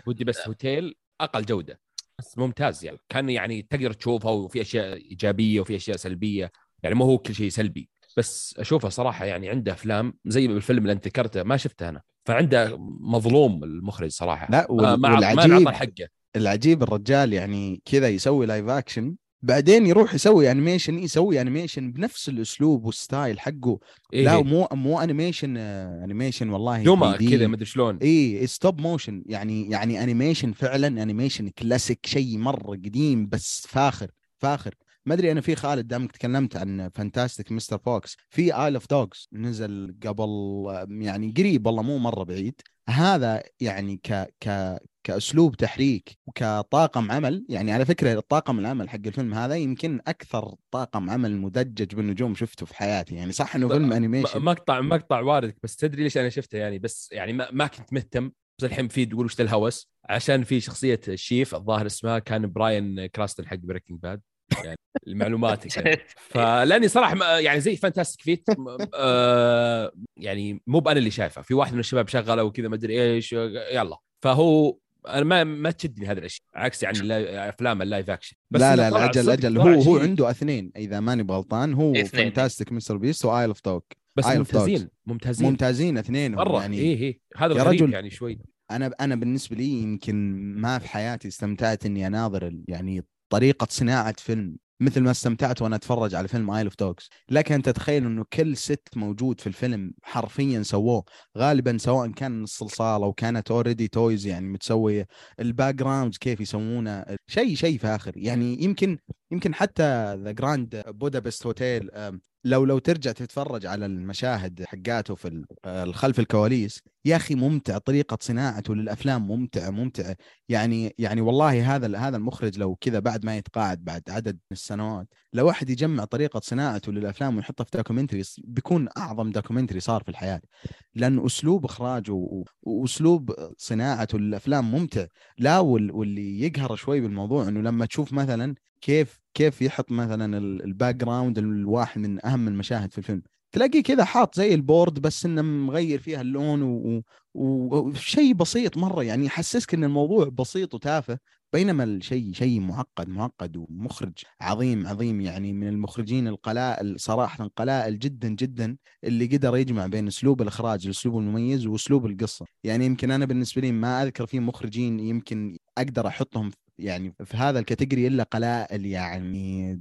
Budapest Hotel أقل جودة بس ممتاز يعني. كان يعني تقدر تشوفه وفي أشياء إيجابية وفي أشياء سلبية يعني ما هو كل شيء سلبي بس أشوفه صراحة يعني عنده أفلام زي الفيلم اللي أنت ذكرته ما شفته أنا فعنده مظلوم المخرج صراحة. لا ما وال- ما ما والعجيب نعطى حقه. العجيب الرجال يعني كذا يسوي live action بعدين يروح يسوي animation يسوي animation بنفس الأسلوب وال style حقه إيه لا إيه. مو مو animation آه، animation والله دوما 3D. كذا مدري شلون اي stop motion يعني يعني animation فعلا animation classic شيء مرة قديم بس فاخر فاخر ما أدري أنا في خالد دامك تكلمت عن Fantastic Mr. Fox. في Isle of Dogs نزل قبل يعني قريب والله مو مرة بعيد. هذا يعني ك ك كأسلوب تحريك وكطاقم عمل. يعني على فكرة الطاقم العمل حق الفيلم هذا يمكن أكثر طاقم عمل مدجج بالنجوم شفته في حياتي. يعني صح إنه فيلم animation مقطع مقطع واردك بس تدري ليش أنا شفته؟ يعني بس يعني ما, ما كنت مهتم. بس الحين في تقول وش الهوس؟ عشان في شخصية ال Chief الظاهر اسمها كان براين كرانستون حق Breaking Bad يعني لمعلوماتك <laughs> يعني. فلأني صراحة يعني زي Fantastic فيت <laughs> آه يعني مو بأنا اللي شايفه. في واحد من الشباب شغله وكذا ما أدري إيش يلا. فهو أنا ما ما تشدني هذه الأشياء عكس يعني افلام ال live action بس لا لا لا أجل هو هو. عنده اثنين إذا ماني غلطان. هو اثنين. Fantastic Mr. Beast و Isle of Dogs بس ممتازين ممتازين. ممتازين اثنينهم مرة يعني إيه إيه. هذا يا الغريب رجل- يعني شوي. أنا أنا بالنسبة لي يمكن ما في حياتي استمتعت إني أناظر ال- يعني طريقة صناعة فيلم مثل ما استمتعت وأنا أتفرج على فيلم Isle of Dogs لك ان تتخيل إنه كل set موجود في الفيلم حرفيا سووه غالبا سواء كان من الصلصال أو كانت already toys يعني متسوية ال backgrounds كيف يسوونه شيء شيء فاخر. يعني يمكن يمكن حتى The Grand Budapest Hotel لو لو ترجع تتفرج على المشاهد حقاته في ال- آه، الخلف الكواليس يا أخي ممتع طريقة صناعته للأفلام ممتعه ممتعه يعني يعني والله هذا هذا المخرج لو كذا بعد ما يتقاعد بعد عدد من السنوات لو واحد يجمع طريقة صناعته للأفلام ويحطها في documentary بيكون أعظم documentary صار في الحياة. لأن أسلوب إخراجه وأسلوب صناعته للأفلام ممتع. لا وال- واللي يقهر شوي بالموضوع إنه لما تشوف مثلا كيف كيف يحط مثلا ال- ال background الواحد من أهم المشاهد في الفيلم. تلاقيه كذا حاط زي ال board بس إنه مغير فيها اللون و- و- وشيء بسيط مرة يعني يحسسك إن الموضوع بسيط وتافه. بينما الشيء شيء معقد معقد ومخرج عظيم عظيم يعني من المخرجين القلائل صراحة قلائل جدا جدا اللي قدر يجمع بين أسلوب الإخراج الاسلوب المميز وأسلوب القصة. يعني يمكن أنا بالنسبة لي ما أذكر في مخرجين يمكن أقدر أحطهم يعني في هذا ال category إلا قلائل يعني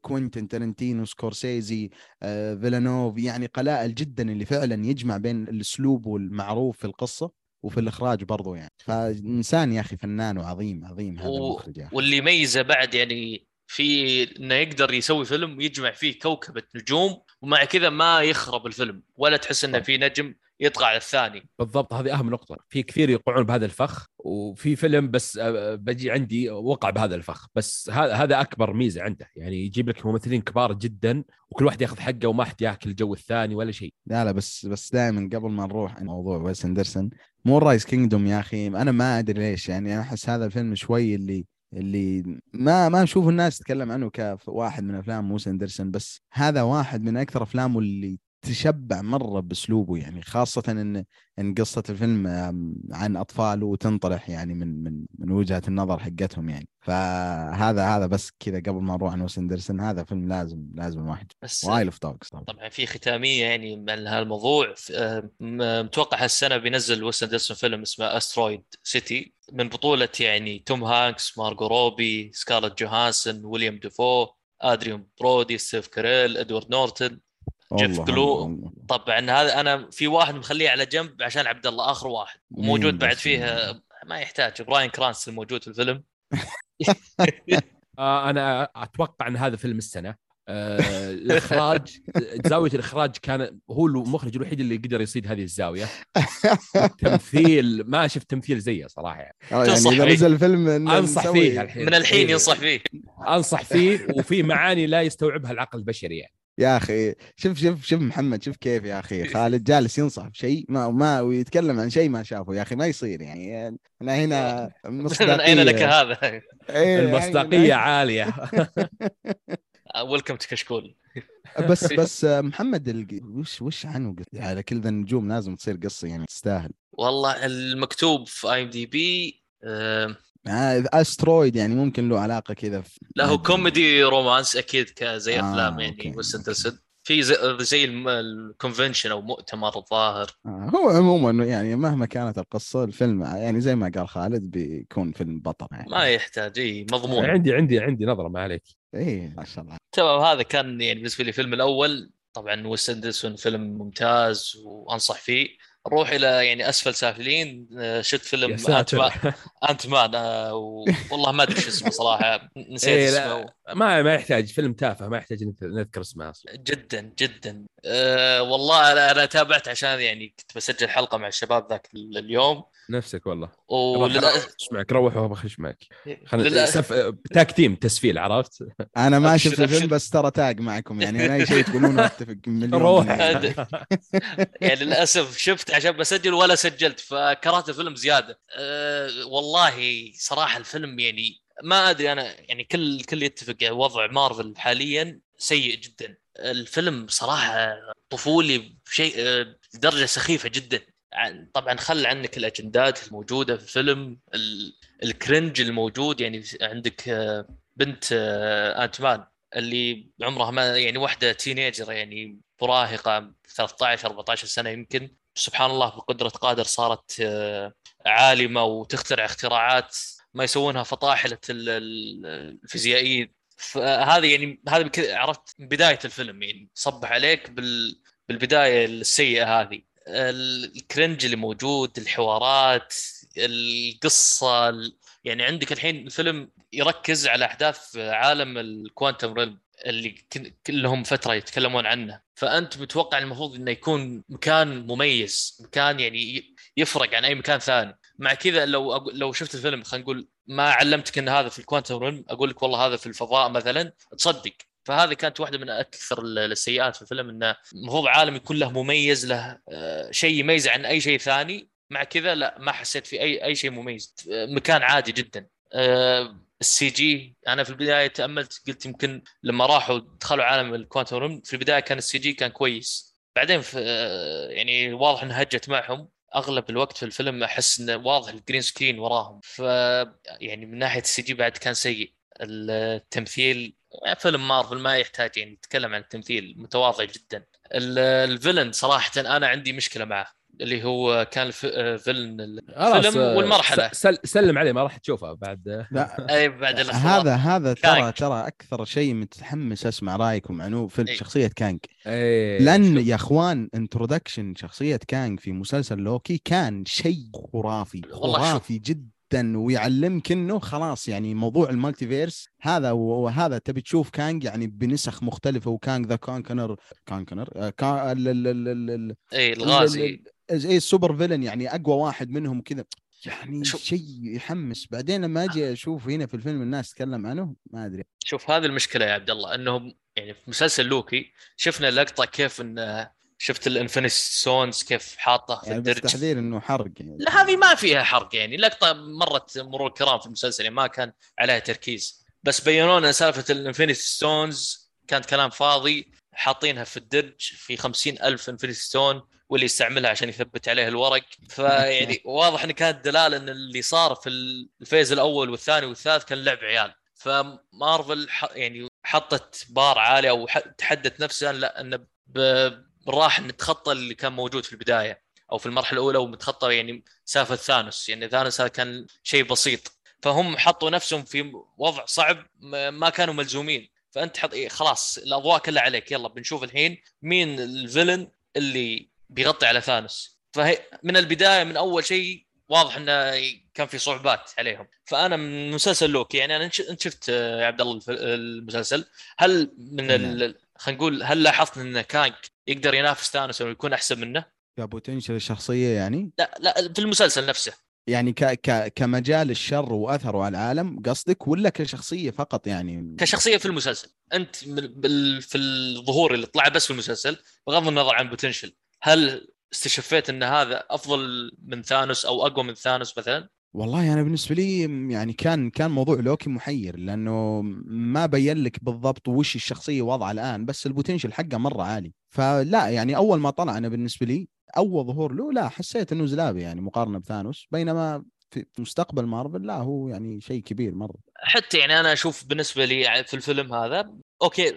كوينتين ترنتينو سكورسيزي آه، فيلنوف يعني قلائل جدا اللي فعلا يجمع بين الأسلوب والمعروف في القصة. وفي الإخراج برضو يعني. فإنسان يا أخي فنان وعظيم عظيم هذا و- المخرج أخي. واللي يميزه بعد يعني في إنه يقدر يسوي فيلم يجمع فيه كوكبة نجوم ومع كذا ما يخرب الفيلم ولا تحس إنه في نجم يطغى على الثاني. بالضبط هذه أهم نقطة، في كثير يوقعون بهذا الفخ وفي فيلم بس آه، بجي عندي وقع بهذا الفخ، بس هذا هذا أكبر ميزة عنده، يعني يجيب لك ممثلين كبار جدا وكل واحد ياخذ حقه وما حد ياكل الجو الثاني ولا شيء. لا لا بس بس دائما قبل ما نروح موضوع ويس أندرسون Moonrise Kingdom يا أخي أنا ما أدري ليش يعني أنا أحس هذا الفيلم شوي اللي اللي ما ما أشوف الناس تتكلم عنه كواحد من أفلام ويس أندرسون بس هذا واحد من أكثر أفلامه اللي تشبع مرة بأسلوبه يعني خاصة إن إن قصة الفيلم عن أطفال وتنطرح يعني من من من وجهة النظر حقتهم يعني. فهذا هذا بس كذا قبل ما نروح عن ويس اندرسون هذا فيلم لازم لازم الواحد بس Isle of Dogs طبعا. طبعا في ختامية يعني من هالموضوع. آه، م- متوقع هالسنة بينزل ويس اندرسون فيلم اسمه Asteroid City من بطولة يعني توم هانكس مارجو روبي سكارلت جوهانسون ويليام ديفو آدريان برودي ستيف كاريل إدوارد نورتون جيف. والله. طبعا هذا أنا في واحد مخليه على جنب عشان عبد الله آخر واحد وموجود بعد فيه؟ آه، ما يحتاج براين كرانس الموجود في الفيلم <laughs> <laughs> آه أنا أتوقع إن هذا فيلم السنة آه الإخراج زاوية الإخراج كان هو المخرج الوحيد اللي قدر يصيد هذه الزاوية التمثيل ما شفت تمثيل زيه صراحة يعني يعني تنصح إذا فيه؟ نزل الفيلم إن أنصح فيه الحين من الحين إيه. ينصح فيه أنصح فيه وفي معاني لا يستوعبها العقل البشري يعني يا أخي شوف شوف شوف محمد شوف كيف يا أخي. خالد جالس ينصح بشيء ما ما ويتكلم عن شيء ما شافه. يا أخي ما يصير يعني. أنا هنا <laughs> من أين لك هذا؟ إيه، المصداقية <laughs> عالية. welcome to كشكول بس <laughs> بس محمد الق- وش وش عنه؟ على كل ذا النجوم لازم تصير قصة يعني تستاهل. والله المكتوب في IMDb آه، أسترويد يعني ممكن له علاقة كذا لا هو كوميدي رومانس أكيد كزي آه، أفلام يعني ويس أوكي. اندرسون في زي, زي الم- الكونفنشن أو مؤتمر الظاهر. آه، هو عموما يعني مهما كانت القصة الفيلم يعني زي ما قال خالد بيكون فيلم بطل يعني. ما يحتاج إي مضمون. عندي عندي عندي نظرة ما عليك. إيه ما شاء الله. تمام هذا كان يعني بالنسبة لي الفيلم الأول. طبعا ويس أندرسون فيلم ممتاز وأنصح فيه. نروح إلى يعني أسفل سافلين آه، شفت فيلم انت مان انت مان و- والله ما أدري شو اسمه صراحة <laughs> نسيت إيه اسمه. ما ما يحتاج فيلم تافه ما يحتاج نذ- نذكر اسمه أصلا. جدا جدا. أه والله أنا أنا تابعت عشان يعني كنت بسجل حلقة مع الشباب ذاك ال- اليوم. نفسك والله. وللاسف إيش معك روح وبخش معك. خلينا للأسف- سف... تاك تيم تسفيل عرفت؟ أنا ما شفت الفيلم. بس ترى تاج معكم يعني أي شيء تقولونه أتفق مليون روح. <laughs> يعني للأسف شفت عشان بسجل ولا سجلت فكرهت الفيلم زيادة. أه والله صراحة الفيلم يعني ما أدري أنا يعني كل كل يتفق يعني وضع مارفل حاليا سيء جدا. الفيلم صراحة طفولي بشيء بدرجه سخيفة جدا. طبعا خل عنك الأجندات الموجودة في الفيلم ال- ال cringe الموجود يعني عندك أه، بنت Ant-Man اللي عمرها ما يعني واحدة teenager يعني مراهقة 13 14 سنة يمكن. سبحان الله بقدرة قادر صارت آه، عالمة وتخترع اختراعات ما يسوونها فطاحلة ال- ال- الفيزيائيين. فهذا يعني هذا عرفت بداية الفيلم يعني صبح عليك بال بالبداية السيئة هذه. ال cringe اللي موجود الحوارات القصة ال- يعني عندك الحين الفيلم يركز على أحداث عالم ال quantum realm اللي كلهم فترة يتكلمون عنه. فأنت متوقع المفروض إنه يكون مكان مميز مكان يعني يفرق عن أي مكان ثاني. مع كذا لو أقو... لو شفت الفيلم خلينا نقول ما علمتك إن هذا في ال quantum realm أقول لك والله هذا في الفضاء مثلا تصدق. فهذه كانت واحدة من أكثر ال- السيئات في الفيلم إنه المفروض عالم يكون له مميز له آه، شيء يميزه عن أي شيء ثاني. مع كذا لا ما حسيت في اي أي شيء مميز. آه، مكان عادي جدا. آه، ال CG أنا في البداية تأملت قلت يمكن لما راحوا دخلوا عالم ال quantum في البداية كان ال CG كان كويس. بعدين في يعني واضح إنها هجت معهم. أغلب الوقت في الفيلم أحس إنه واضح ال green screen وراهم. ف يعني من ناحية ال CG بعد كان سيء. التمثيل فيلم مارفل ما يحتاج يعني يتكلم عن التمثيل متواضع جدا. ال- ال villain صراحة أنا عندي مشكلة معه. اللي هو كان الف... آه، villain الفيلم آه، والمرحلة سل سلم عليه ما راح تشوفه بعد لا <laughs> أي بعد. هذا هذا ترى. ترى أكثر شيء متحمس أسمع رايكم عنه في إيه. شخصية كانج إيه لأن شوف. يا إخوان introduction شخصية كانج في مسلسل لوكي كان شيء خرافي. خرافي جدا ويعلمك إنه خلاص يعني موضوع ال multiverse هذا وهذا تبي تشوف كانج يعني بنسخ مختلفة وكانج the Conqueror Conqueror آه، كا- ال- ال- ال- ال- ال- إي الغازي ال- إيه ال super villain يعني أقوى واحد منهم كذا. يعني. شيء يحمس. بعدين لما أجي أشوف هنا في الفيلم الناس تتكلم عنه ما أدري. شوف هذه المشكلة يا عبد الله إنهم يعني في مسلسل لوكي شفنا لقطة كيف إن شفت ال infinity stones كيف حاطه في يعني بس الدرج. تحذير إنه حرق يعني. لا هذه ما فيها حرق يعني. لقطة مرت مرور الكرام في المسلسل يعني ما كان عليها تركيز. بس بينوا لنا سالفة ال infinity stones كانت كلام فاضي حاطينها في الدرج في خمسين ألف infinity stone واللي يستعملها عشان يثبت عليه الورق. <laughs> فيعني واضح إن كانت دلاله إن اللي صار في ال phase الأول والثاني والثالث كان لعب عيال. فمارفل يعني حطت بار عالي أو تحدت نفسها لا إن راح نتخطى اللي كان موجود في البداية أو في المرحلة الأولى ومتخطى يعني سالفه ثانوس. يعني ثانوس هذا كان شيء بسيط. فهم حطوا نفسهم في وضع صعب ما ما كانوا ملزومين. فأنت حط إيه خلاص الأضواء كلها عليك. يلا بنشوف الحين مين ال villain اللي بيغطي على ثانوس. فهي من البداية من أول شيء واضح إنه كان في صعوبات عليهم. فأنا من مسلسل لوكي يعني أنا أنت شفت آه، يا عبد الله المسلسل. هل من ال... خلينا نقول هل لاحظت إن كانج يقدر ينافس ثانوس أو يكون أحسن منه؟ كبوتنشل الشخصية يعني؟ لا لا في المسلسل نفسه. يعني ك ك كمجال الشر وأثره على العالم قصدك ولا كشخصية فقط يعني؟ كشخصية في المسلسل. أنت بال... في الظهور اللي طلع بس في المسلسل بغض النظر عن potential هل استشفيت إن هذا أفضل من ثانوس أو أقوى من ثانوس مثلا؟ والله أنا بالنسبة لي يعني كان كان موضوع لوكي محير لأنه ما بين لك بالضبط وش الشخصية وضعها الآن بس ال potential حقه مرة عالي. فلا يعني أول ما طلع أنا بالنسبة لي أول ظهور له لا حسيت إنه زلابي يعني مقارنة بثانوس. بينما في مستقبل مارفل لا هو يعني شيء كبير مرة. حتى يعني أنا أشوف بالنسبة لي في الفيلم هذا okay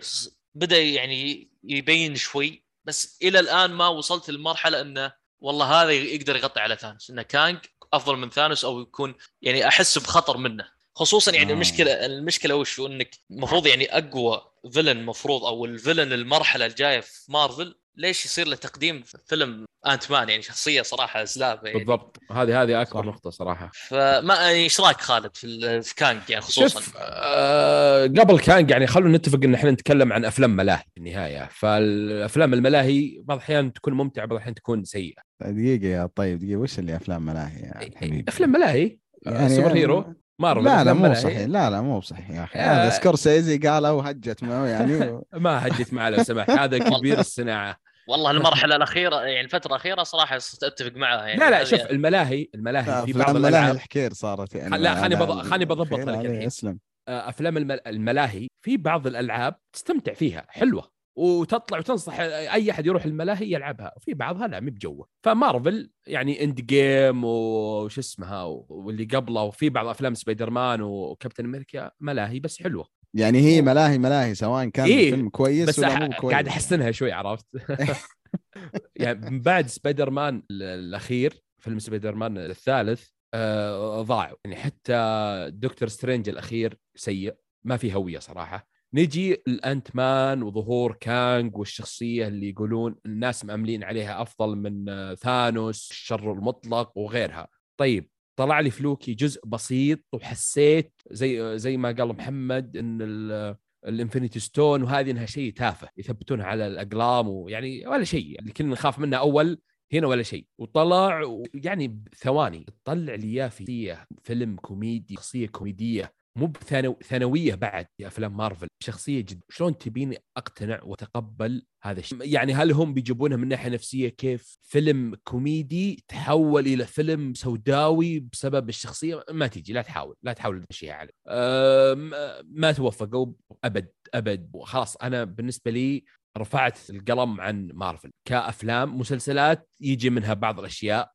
بدأ يعني يبين شوي بس إلى الآن ما وصلت للمرحلة إنه والله هذا يقدر يغطي على ثانوس. انه كانج أفضل من ثانوس أو يكون يعني أحس بخطر منه. خصوصا يعني آه. المشكلة المشكلة وش إنك المفروض يعني أقوى villain مفروض أو ال villain المرحلة الجاية في مارفل ليش يصير له تقديم في فيلم انت مان يعني شخصية صراحة زلابه يعني. بالضبط. هذه هذه أكبر صح. نقطة صراحة. فما يعني إيش رأيك خالد في في كانج يعني خصوصا؟ شوف آه قبل كان يعني خلونا نتفق إن إحنا نتكلم عن أفلام ملاهي في النهاية. فالأفلام الملاهي بعض الأحيان تكون ممتعة بعض الأحيان تكون سيئة. دقيقة يا طيب دقيقة وش اللي أفلام ملاهي يا حبيبي؟ أفلام ملاهي؟ يعني superhero مارفل لا لا أفلام مو ملاهي. صحيح. لا لا مو صحيح يا أخي. هذا سكورسيزي قالها وهجت معه يعني <laughs> ما هجت معه لو سمحت. هذا كبير الصناعة. والله المرحلة الأخيرة يعني الفترة الأخيرة صراحة صرت أتفق معها يعني. لا لا شوف الملاهي الملاهي في بعض افلام ملاهي الألعاب الحكير صارت يعني لا، بض- خلني بضبط لك الحين. اسلم آه، أفلام المل- الملاهي في بعض الألعاب تستمتع فيها حلوة. وتطلع وتنصح أي أحد يروح الملاهي يلعبها. وفي بعضها لا مي بجوه. فمارفل يعني Endgame وش اسمها واللي قبله وفي بعض أفلام سبايدر مان وكابتن أمريكا ملاهي بس حلوة. يعني هي ملاهي ملاهي سواء كان إيه، الفيلم كويس بس ولا مو كويس. قاعد احسنها شوي عرفت؟ <laughs> يعني من بعد سبايدر مان ال- الأخير فيلم سبايدر مان الثالث آه ضاعوا يعني حتى دكتور سترينج الأخير سيء ما في هوية صراحة. نجي الانت مان وظهور كانج والشخصية اللي يقولون الناس مأملين عليها أفضل من آه، ثانوس الشر المطلق وغيرها. طيب طلع لي في لوكي جزء بسيط وحسيت زي زي ما قال محمد إن ال- ال Infinity Stone وهذه إنها شيء تافه يثبتونها على الأقلام ويعني ولا شيء اللي كنا نخاف منه أول هنا ولا شيء. وطلع يعني بثواني طلع لي إياه في فيلم كوميدي شخصية كوميدية مو بثانو- ثانوية بعد في أفلام مارفل شخصية جد شلون تبيني أقتنع وأتقبل هذا الشيء؟ يعني هل هم بيجيبونها من ناحية نفسية كيف فيلم كوميدي تحول إلى فيلم سوداوي بسبب الشخصية؟ ما تيجي لا تحاول لا تحاول تمشيها عليه. أم، ما توفقوا أبد أبد. وخلاص أنا بالنسبة لي رفعت القلم عن مارفل. كأفلام مسلسلات يجي منها بعض الأشياء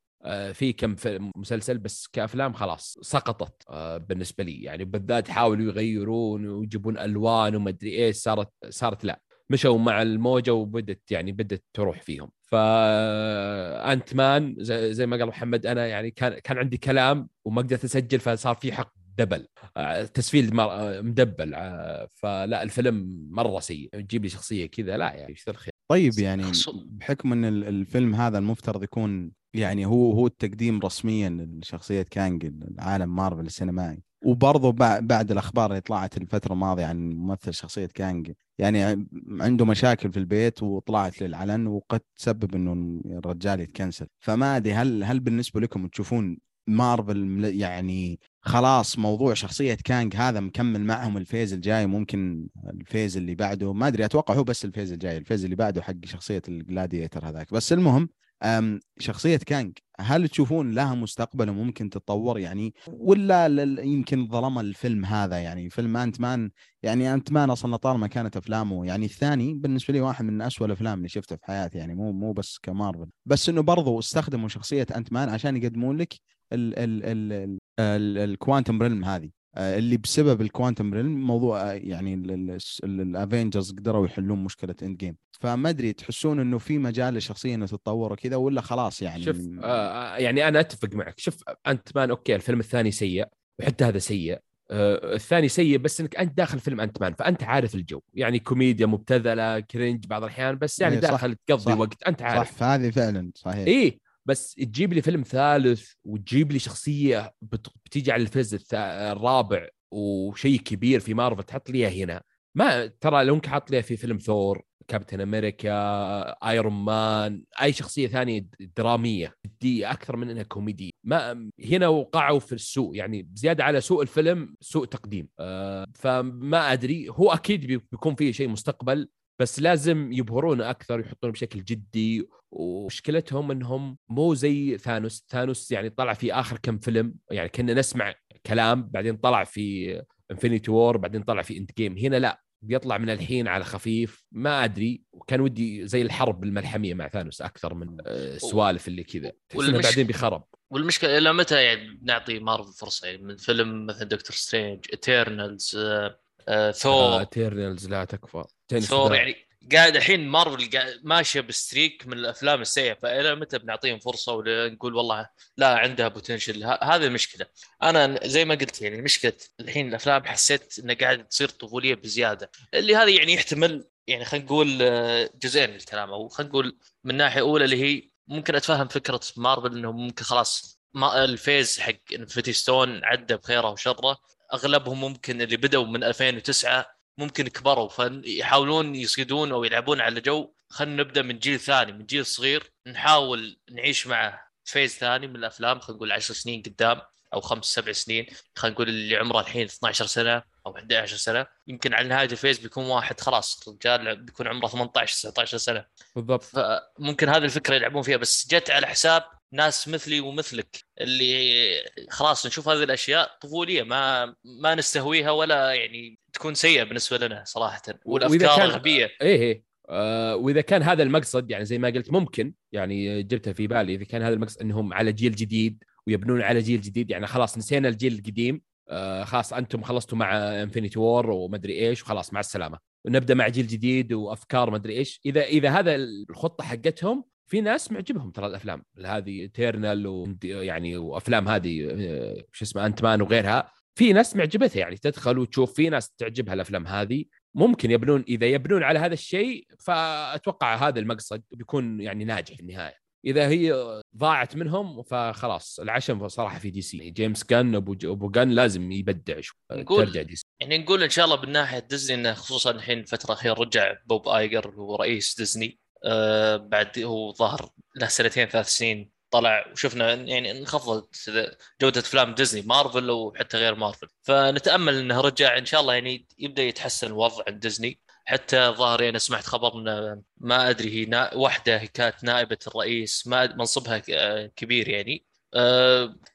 في كم مسلسل بس كأفلام خلاص سقطت آه، بالنسبة لي. يعني بالذات حاولوا يغيرون ويجيبون ألوان وما أدري إيش صارت صارت لا مشوا مع الموجة وبدت يعني بدت تروح فيهم. فانت مان زي, ما قال محمد أنا يعني كان كان عندي كلام وما قدرت أسجل فصار في حق دبل تسفيل مدبل فلا الفيلم مرة سيء تجيب لي شخصية كذا لا يعني إيش طيب يعني بحكم إن الفيلم هذا المفترض يكون يعني هو هو التقديم رسميا لشخصية كانج العالم مارفل السينمائي وبرضه بعد الأخبار اللي طلعت الفترة الماضية عن ممثل شخصية كانج يعني عنده مشاكل في البيت وطلعت للعلن وقد تسبب إنه الرجال يتكنسل. فما أدري هل هل بالنسبة لكم تشوفون مارفل يعني خلاص موضوع شخصية كانج هذا مكمل معهم ال phase الجاي ممكن ال phase اللي بعده ما أدري أتوقع هو بس ال phase الجاي ال phase اللي بعده حق شخصية ال gladiator هذاك. بس المهم شخصية كانج هل تشوفون لها مستقبل وممكن تتطور يعني ولا يمكن ظلم الفيلم هذا يعني فيلم انت مان يعني انت مان أصلا طالما كانت أفلامه يعني الثاني بالنسبة لي واحد من أسوأ الأفلام اللي شفتها في حياتي يعني مو مو بس كمارفل بس إنه برضو استخدموا شخصية انت مان عشان يقدمون لك ال Quantum Realm هذه. آه، اللي بسبب ال Quantum Realm موضوع آه، يعني الافينجرز قدروا يحلون مشكلة Endgame فما أدري تحسون إنه في مجال للشخصيه انها تتطور وكذا ولا خلاص يعني؟ شوف آه يعني أنا أتفق معك. شوف انت مان okay الفيلم الثاني سيء وحتى هذا سيء. آه الثاني سيء بس إنك أنت داخل فيلم انت مان فأنت عارف الجو. يعني كوميديا مبتذلة cringe بعض الأحيان بس يعني إيه داخل تقضي وقت أنت عارف. صح فهذه فعلا صحيح. اي بس تجيب لي فيلم ثالث وتجيب لي شخصية بتيجي على ال phase الرابع وشيء كبير في مارفل تحط لي هنا. ما ترى لو انك حاط لي في فيلم ثور كابتن أمريكا ايرون مان أي شخصية ثانية درامية دي أكثر من إنها كوميدي ما هنا وقعوا في السوء يعني زيادة على سوء الفيلم سوء تقديم. آه فما أدري هو أكيد بيكون فيه شيء مستقبل بس لازم يبهرونه أكثر يحطونه بشكل جدي ومشكلتهم إنهم مو زي ثانوس. ثانوس يعني طلع في آخر كم فيلم يعني كنا نسمع كلام بعدين طلع في Infinity War بعدين طلع في Endgame هنا لا بيطلع من الحين على خفيف. ما أدري وكان ودي زي الحرب الملحمية مع ثانوس أكثر من السوالف اللي كذا. والمش... بعدين بيخرب. والمشكلة إلى متى يعني نعطي مارفل فرصة؟ يعني من فيلم مثلا دكتور سترينج اترنالز آه، ثور اترنالز لا تكفى. ثور يعني قاعد الحين مارفل ماشية ب streak من الأفلام السيئة فإلى متى بنعطيهم فرصة ونقول والله لا عندها potential هذه المشكلة. أنا زي ما قلت يعني مشكله الحين الأفلام حسيت انها قاعد تصير طفولية بزيادة. اللي هذا يعني يحتمل يعني خلينا نقول آه، جزئين الكلام أو خلينا نقول من ناحية أولى اللي هي ممكن أتفهم فكرة مارفل انه ممكن خلاص ما ال phase حق Infinity Stone عدى بخيره وشره. أغلبهم ممكن اللي بدأوا من 2009 ممكن كبروا فيحاولون يصيدون أو يلعبون على جو. خلينا نبدأ من جيل ثاني من جيل صغير. نحاول نعيش معه phase ثاني من الأفلام خلينا نقول 10 سنين قدام أو خمس سبع سنين. خلينا نقول اللي عمره الحين 12 سنة أو 11 سنة. يمكن على نهاية ال phase بيكون واحد خلاص رجال بيكون عمره 18 19 سنة. بالضبط. فممكن هذه الفكرة يلعبون فيها بس جت على حساب ناس مثلي ومثلك اللي خلاص نشوف هذه الأشياء طفولية ما ما نستهويها ولا يعني تكون سيئة بالنسبة لنا صراحة. والأفكار كان... غبيه إيه إيه. آه وإذا كان هذا المقصد يعني زي ما قلت ممكن يعني جبتها في بالي إذا كان هذا المقصد إنهم على جيل جديد ويبنون على جيل جديد يعني خلاص نسينا الجيل القديم آه خلاص أنتم خلصتوا مع Infinity War ومدري إيش وخلاص مع السلامة. ونبدا مع جيل جديد وأفكار مدري إيش. إذا إذا هذا الخطة حقتهم في ناس معجبهم ترى الأفلام. هذه Eternals ويعني وأفلام هذه آه، شو اسمه Ant-Man وغيرها. في ناس معجبتها يعني تدخل وتشوف في ناس تعجبها الأفلام هذه. ممكن يبنون إذا يبنون على هذا الشيء فأتوقع هذا المقصد بيكون يعني ناجح في النهاية. إذا هي ضاعت منهم فخلاص العشم صراحة في دي سي جيمس جن أبو أبو جن لازم يبدع نقول ترجع دي سي يعني نقول إن شاء الله من ناحية ديزني إنه خصوصا الحين الفترة الأخيرة رجع بوب آيجر هو رئيس ديزني. آه بعد هو ظهر له سنتين ثلاث سنين طلع وشفنا يعني انخفضت جودة أفلام ديزني مارفل وحتى غير مارفل. فنتأمل إنه رجع إن شاء الله يعني يبدأ يتحسن الوضع عند ديزني. حتى ظهر يعني سمعت خبر انه ما أدري هي نا... واحدة كانت نائبة الرئيس ما منصبها كبير يعني.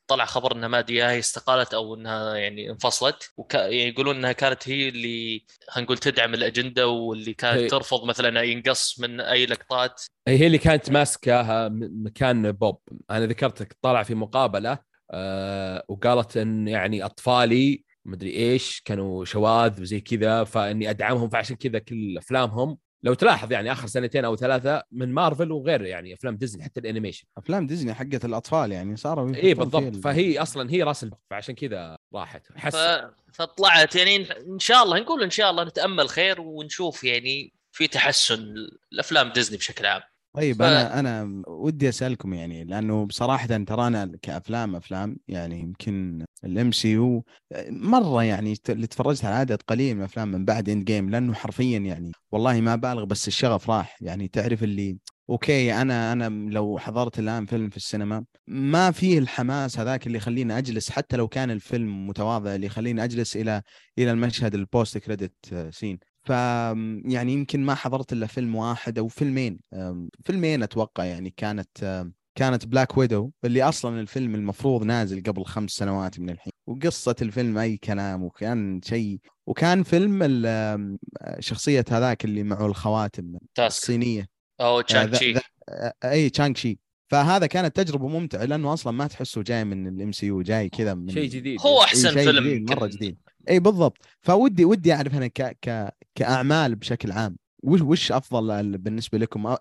طلع خبر إنها ماديه هي استقالت أو إنها يعني انفصلت وك... يعني يقولون إنها كانت هي اللي خلينا نقول تدعم الأجندة واللي كانت هي... ترفض مثلا ينقص من أي لقطات. هي اللي كانت ماسكة مكان بوب. أنا ذكرتك طالع في مقابلة أه وقالت إن يعني أطفالي مدري إيش كانوا شواذ وزي كذا فإني أدعمهم فعشان كذا كل أفلامهم لو تلاحظ يعني آخر سنتين أو ثلاثة من مارفل وغير يعني أفلام ديزني حتى ال animation. أفلام ديزني حقت الأطفال يعني صاروا اي بالضبط. ال- فهي أصلا هي راس البحر فعشان كذا راحت. ف... حس فطلعت. يعني إن شاء الله نقول إن شاء الله نتأمل خير ونشوف يعني في تحسن الأفلام ديزني بشكل عام. طيب ف- أنا أنا ودي أسألكم يعني لأنه بصراحة ترى أنا كأفلام أفلام يعني يمكن ال MCU مرة يعني اللي تفرجت على عدد قليل من الافلام من بعد Endgame لأنه حرفيا يعني والله ما بالغ بس الشغف راح. يعني تعرف اللي okay أنا أنا لو حضرت الآن فيلم في السينما ما فيه الحماس هذاك اللي يخليني أجلس حتى لو كان الفيلم متواضع اللي يخليني أجلس إلى إلى المشهد ال post credit scene ف يعني يمكن ما حضرت إلا فيلم واحد أو فيلمين فيلمين أتوقع يعني كانت كانت Black Widow اللي أصلا الفيلم المفروض نازل قبل خمس سنوات من الحين. وقصة الفيلم أي كلام وكان شيء وكان فيلم شخصية هذاك اللي معه الخواتم تاسك. الصينية. أو آه، شانغ ذا- آه، إي شانغ تشي فهذا كانت تجربة ممتعة لأنه أصلا ما تحسه جاي من ال MCU جاي كذا من شيء جديد. هو أحسن شيء فيلم جديد مرة. جديد. إي بالضبط. فودي ودي أعرف أنا ك ك كأعمال بشكل عام وش وش أفضل ال- بالنسبة لكم؟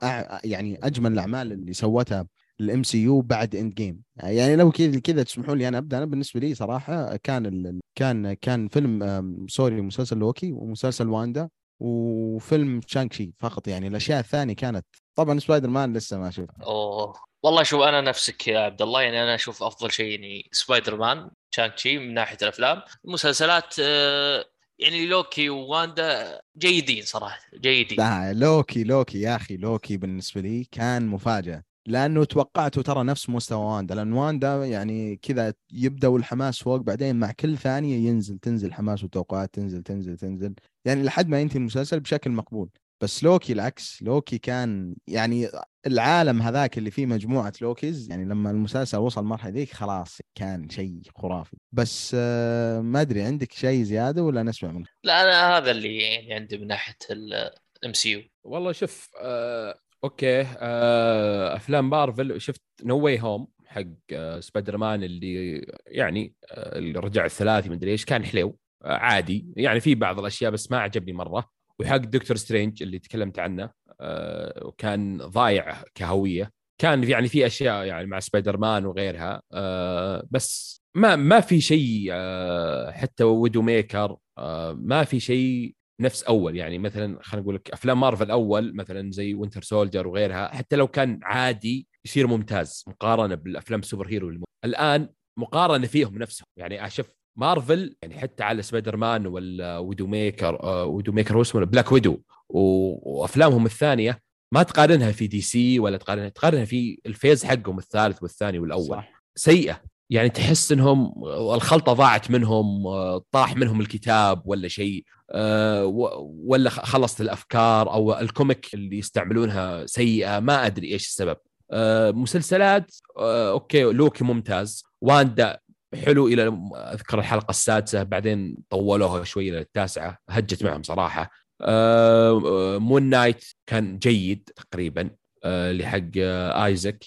يعني أجمل الأعمال اللي سوتها ال MCU بعد Endgame يعني لو كذا تسمحوا لي أنا أبدأ. أنا بالنسبة لي صراحة كان ال... كان كان فيلم sorry مسلسل لوكي ومسلسل واندا. وفيلم شانغ تشي فقط يعني. الأشياء الثانية كانت طبعا سبايدر مان لسه ما شفت أوه. والله شوف أنا نفسك يا عبد الله يعني أنا أشوف أفضل شيء يعني سبايدر مان شانغ تشي من ناحية الأفلام. المسلسلات آه، يعني لوكي وواندا جيدين صراحة جيدين. لا لوكي لوكي يا أخي لوكي بالنسبة لي كان مفاجأة. لأنه توقعته ترى نفس مستوى واندا لأن واندا يعني كذا يبدا الحماس فوق بعدين مع كل ثانية ينزل تنزل حماس وتوقعات تنزل تنزل تنزل. يعني لحد ما ينتهي المسلسل بشكل مقبول. بس لوكي العكس لوكي كان يعني العالم هذاك اللي فيه مجموعة Lokis يعني لما المسلسل وصل المرحلة ذيك خلاص كان شيء خرافي. بس آه، ما أدري عندك شيء زيادة ولا نسمع منك لا أنا هذا اللي يعني عندي من ناحية ال MCU. والله شوف آه okay آه أفلام مارفل شفت No Way Home حق آه سبايدر مان اللي يعني آه اللي رجع الثلاثي مدري إيش كان حلو آه عادي. يعني في بعض الأشياء بس ما عجبني مرة. وحق دكتور سترينج اللي تكلمت عنه آه وكان ضايع كهوية. كان يعني في أشياء يعني مع سبايدر مان وغيرها آه بس ما ما في شيء آه حتى Widow Maker آه ما في شيء نفس أول يعني مثلا خلينا نقول لك أفلام مارفل أول مثلا زي Winter Soldier وغيرها حتى لو كان عادي يصير ممتاز مقارنة بالأفلام ال superhero اللي الآن مقارنة فيهم نفسهم. يعني أشوف مارفل يعني حتى على سبايدر مان ولا Widow Maker آه Widow Maker هو اسمه Black Widow و- وأفلامهم الثانية ما تقارنها في دي سي ولا تقارنها تقارنها في ال phase حقهم الثالث والثاني والأول. صح. سيئة. يعني تحس إنهم الخلطة ضاعت منهم طاح منهم الكتاب ولا شيء آه، ولا خلصت الأفكار أو ال comic اللي يستعملونها سيئة ما أدري إيش السبب. آه، مسلسلات آه، okay لوكي ممتاز. واندا حلو إلى أذكر الحلقة السادسة بعدين طولوها شوي إلى التاسعة هجت معهم صراحة. Moon Knight كان جيد تقريبا. اللي حق ايزك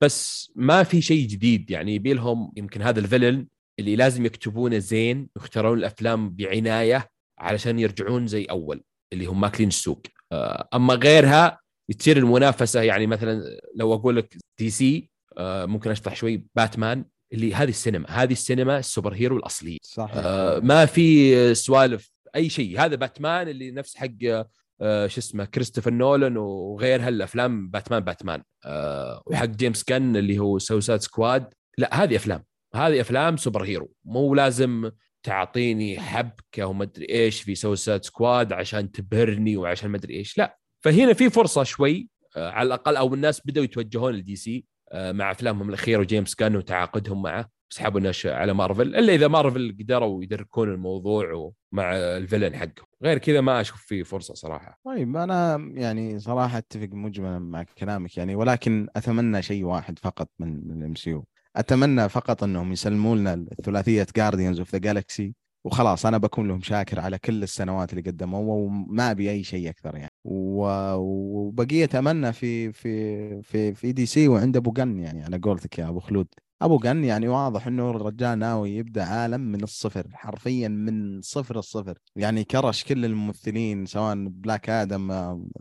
بس ما في شيء جديد. يعني يبي لهم يمكن هذا ال villain اللي لازم يكتبونه زين يختارون الأفلام بعناية علشان يرجعون زي أول اللي هم ماكلين السوق. آه، أما غيرها تصير المنافسة. يعني مثلا لو أقول لك دي سي آه، ممكن اشطح شوي باتمان اللي هذه السينما. هذه السينما ال superhero الأصلية. صحيح. آه، ما في سوالف أي شيء. هذا باتمان اللي نفس حق شو اسمه كريستوفر نولان وغيرها الافلام باتمان باتمان. آه، وحق جيمس جن اللي هو Suicide Squad لا هذه أفلام. هذه أفلام superhero. مو لازم تعطيني حبكه وما أدري إيش في Suicide Squad عشان تبهرني وعشان ما أدري إيش. لا فهنا في فرصة شوي آه، على الأقل أو الناس بدأوا يتوجهون ل DC. آه، مع أفلامهم الأخيرة وجيمس جن وتعاقدهم معه سحبوا الناس على مارفل. إلا إذا مارفل قدروا يدركون الموضوع ومع ال villain حقهم. غير كذا ما أشوف فيه فرصة صراحة. طيب أنا يعني صراحة أتفق مجملا مع كلامك يعني ولكن أتمنى شيء واحد فقط من ال MC أتمنى فقط أنهم يسلموا لنا الثلاثية Guardians of the Galaxy وخلاص أنا بكون لهم شاكر على كل السنوات اللي قدموها وما أبي أي شيء أكثر يعني. وبقية اتمنى في في في في DC وعند أبو جن يعني على قولتك يا أبو خلود. أبو جن يعني واضح إنه الرجال ناوي يبدأ عالم من الصفر حرفيا من صفر الصفر. يعني كرش كل الممثلين سواء بلاك آدم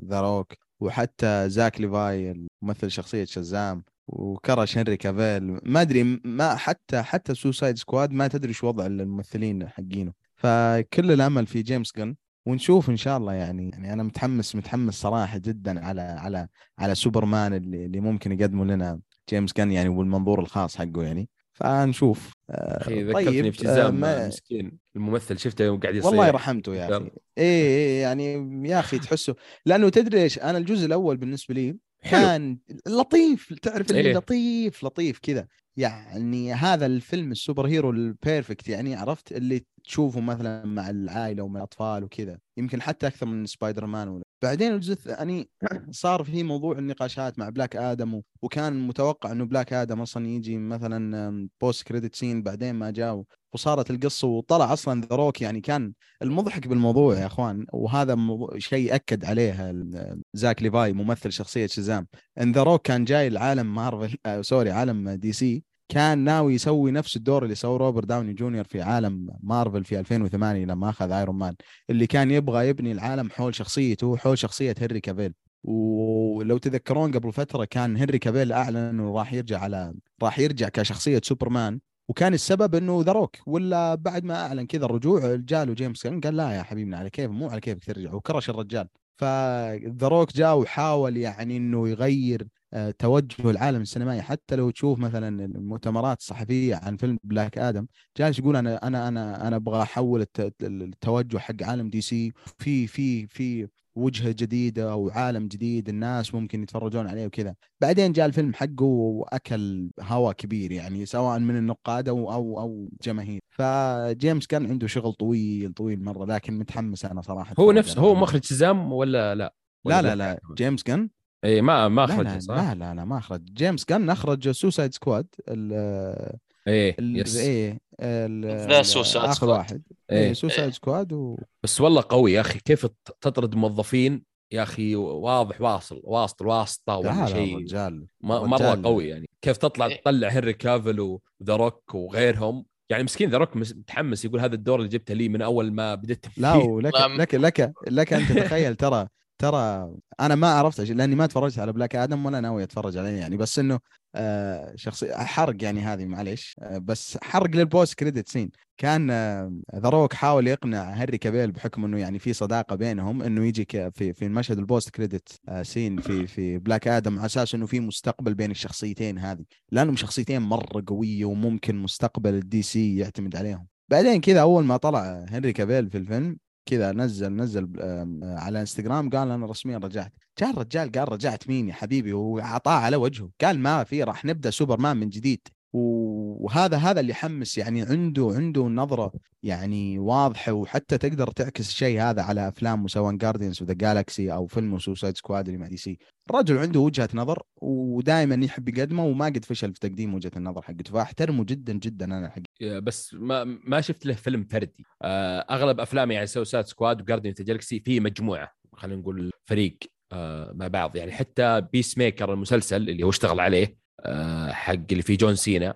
The Rock وحتى زاك ليفاي الممثل شخصية شزام وكرش هنري كافيل. ما أدري ما حتى حتى Suicide Squad ما تدري شو وضع الممثلين حقينه. فكل الأمل في جيمس جن ونشوف إن شاء الله يعني يعني أنا متحمس متحمس صراحة جدا على على على سوبرمان اللي, اللي ممكن يقدمه لنا جيمس جن يعني والمنظور الخاص حقه يعني. فنشوف. أخي ذكرتني طيب في شزام ما... مسكين الممثل شفته يوم قاعد يصير والله رحمته يا أخي. اي إيه يعني يا أخي تحسه لأنه تدري إيش أنا الجزء الأول بالنسبة لي كان لطيف تعرف اللي إيه؟ لطيف لطيف كذا يعني هذا الفيلم ال superhero ال perfect يعني عرفت اللي تشوفه مثلا مع العائلة ومع الأطفال وكذا يمكن حتى أكثر من سبايدر مان ولا. بعدين الجزء الثاني <coughs> صار في موضوع النقاشات مع بلاك آدم وكان متوقع إنه بلاك آدم أصلا يجي مثلا post credit scene بعدين ما جاء وصارت القصة وطلع أصلا The Rock يعني كان المضحك بالموضوع يا أخوان وهذا شيء أكد عليه زاك ليفاي ممثل شخصية شزام. إن The Rock كان جاي العالم مارفل آه sorry عالم DC كان ناوي يسوي نفس الدور اللي سوى روبرت داوني جونيور في عالم مارفل في 2008 لما أخذ Iron Man اللي كان يبغى يبني العالم حول شخصيته حول شخصية هنري كافيل. ولو تذكرون قبل فترة كان هنري كافيل أعلن إنه راح يرجع على راح يرجع كشخصية سوبرمان. وكان السبب إنه The Rock ولا بعد ما أعلن كذا الرجوع جاله جيمس قال لا يا حبيبنا على كيف مو على كيفك ترجع وكرش الرجال. ف The Rock جاء وحاول يعني إنه يغير توجه العالم السينمائي. حتى لو تشوف مثلا المؤتمرات الصحفية عن فيلم بلاك آدم جالس يقول أنا أنا أنا أنا أبغى أحول التوجه حق عالم DC. في في في وجهة جديدة أو عالم جديد الناس ممكن يتفرجون عليه وكذا. بعدين جاء الفيلم حقه وأكل هواء كبير يعني سواء من النقاد أو أو أو جماهير. فجيمس جن عنده شغل طويل طويل مرة لكن متحمس أنا صراحة هو نفسه هو مخرج شزام ولا لا؟ ولا لا لا, لا جيمس جن اي ما ما أخرج لا لا, صح؟ لا لا لا ما أخرج. جيمس جن أخرج Suicide Squad إيه yes. إيه The Suicide آخر واحد. إيه Suicide Squad و... بس والله قوي يا أخي. كيف تطرد موظفين؟ يا أخي واضح واصل واسط الواسطه ولا شيء. رجال مره قوي يعني. كيف تطلع إيه. تطلع هنري كافيل و The Rock وغيرهم؟ يعني مسكين The Rock متحمس يقول هذا الدور اللي جبته لي من أول ما بديت لا ولك لك لك لك ان تتخيل ترى ترى أنا ما عرفت لأني ما تفرجت على بلاك آدم ولا ناوي أتفرج عليه يعني بس إنه آه شخصي حرق يعني هذه معليش. آه بس حرق لل post credit scene كان آه The Rock حاول يقنع هنري كافيل بحكم إنه يعني في صداقة بينهم إنه يجي في في المشهد ال post credit آه scene في في بلاك آدم على أساس إنه في مستقبل بين الشخصيتين هذه. لأنهم شخصيتين مرة قوية وممكن مستقبل ال DC يعتمد عليهم. بعدين كذا أول ما طلع هنري كافيل في الفيلم كذا نزل نزل على انستغرام قال أنا رسميا رجعت. جاء الرجال قال رجعت مين يا حبيبي؟ وعطاه على وجهه. قال ما في راح نبدأ سوبرمان من جديد. وهذا هذا اللي يحمس يعني عنده عنده نظرة يعني واضحة وحتى تقدر تعكس الشيء هذا على أفلام سواء Guardians of the Galaxy أو فيلم Suicide Squad اللي مع DC الرجل عنده وجهة نظر ودائما يحب يقدمه وما قد فشل في تقديم وجهة النظر حقته. فأحترمه جدا جدا أنا حقيقي بس ما ما شفت له فيلم فردي. آه، أغلب افلامه يعني Suicide Squad و Guardians the Galaxy في مجموعة خلينا نقول فريق آه، مع بعض. يعني حتى Peacemaker المسلسل اللي هو اشتغل عليه حق اللي فيه جون سينا.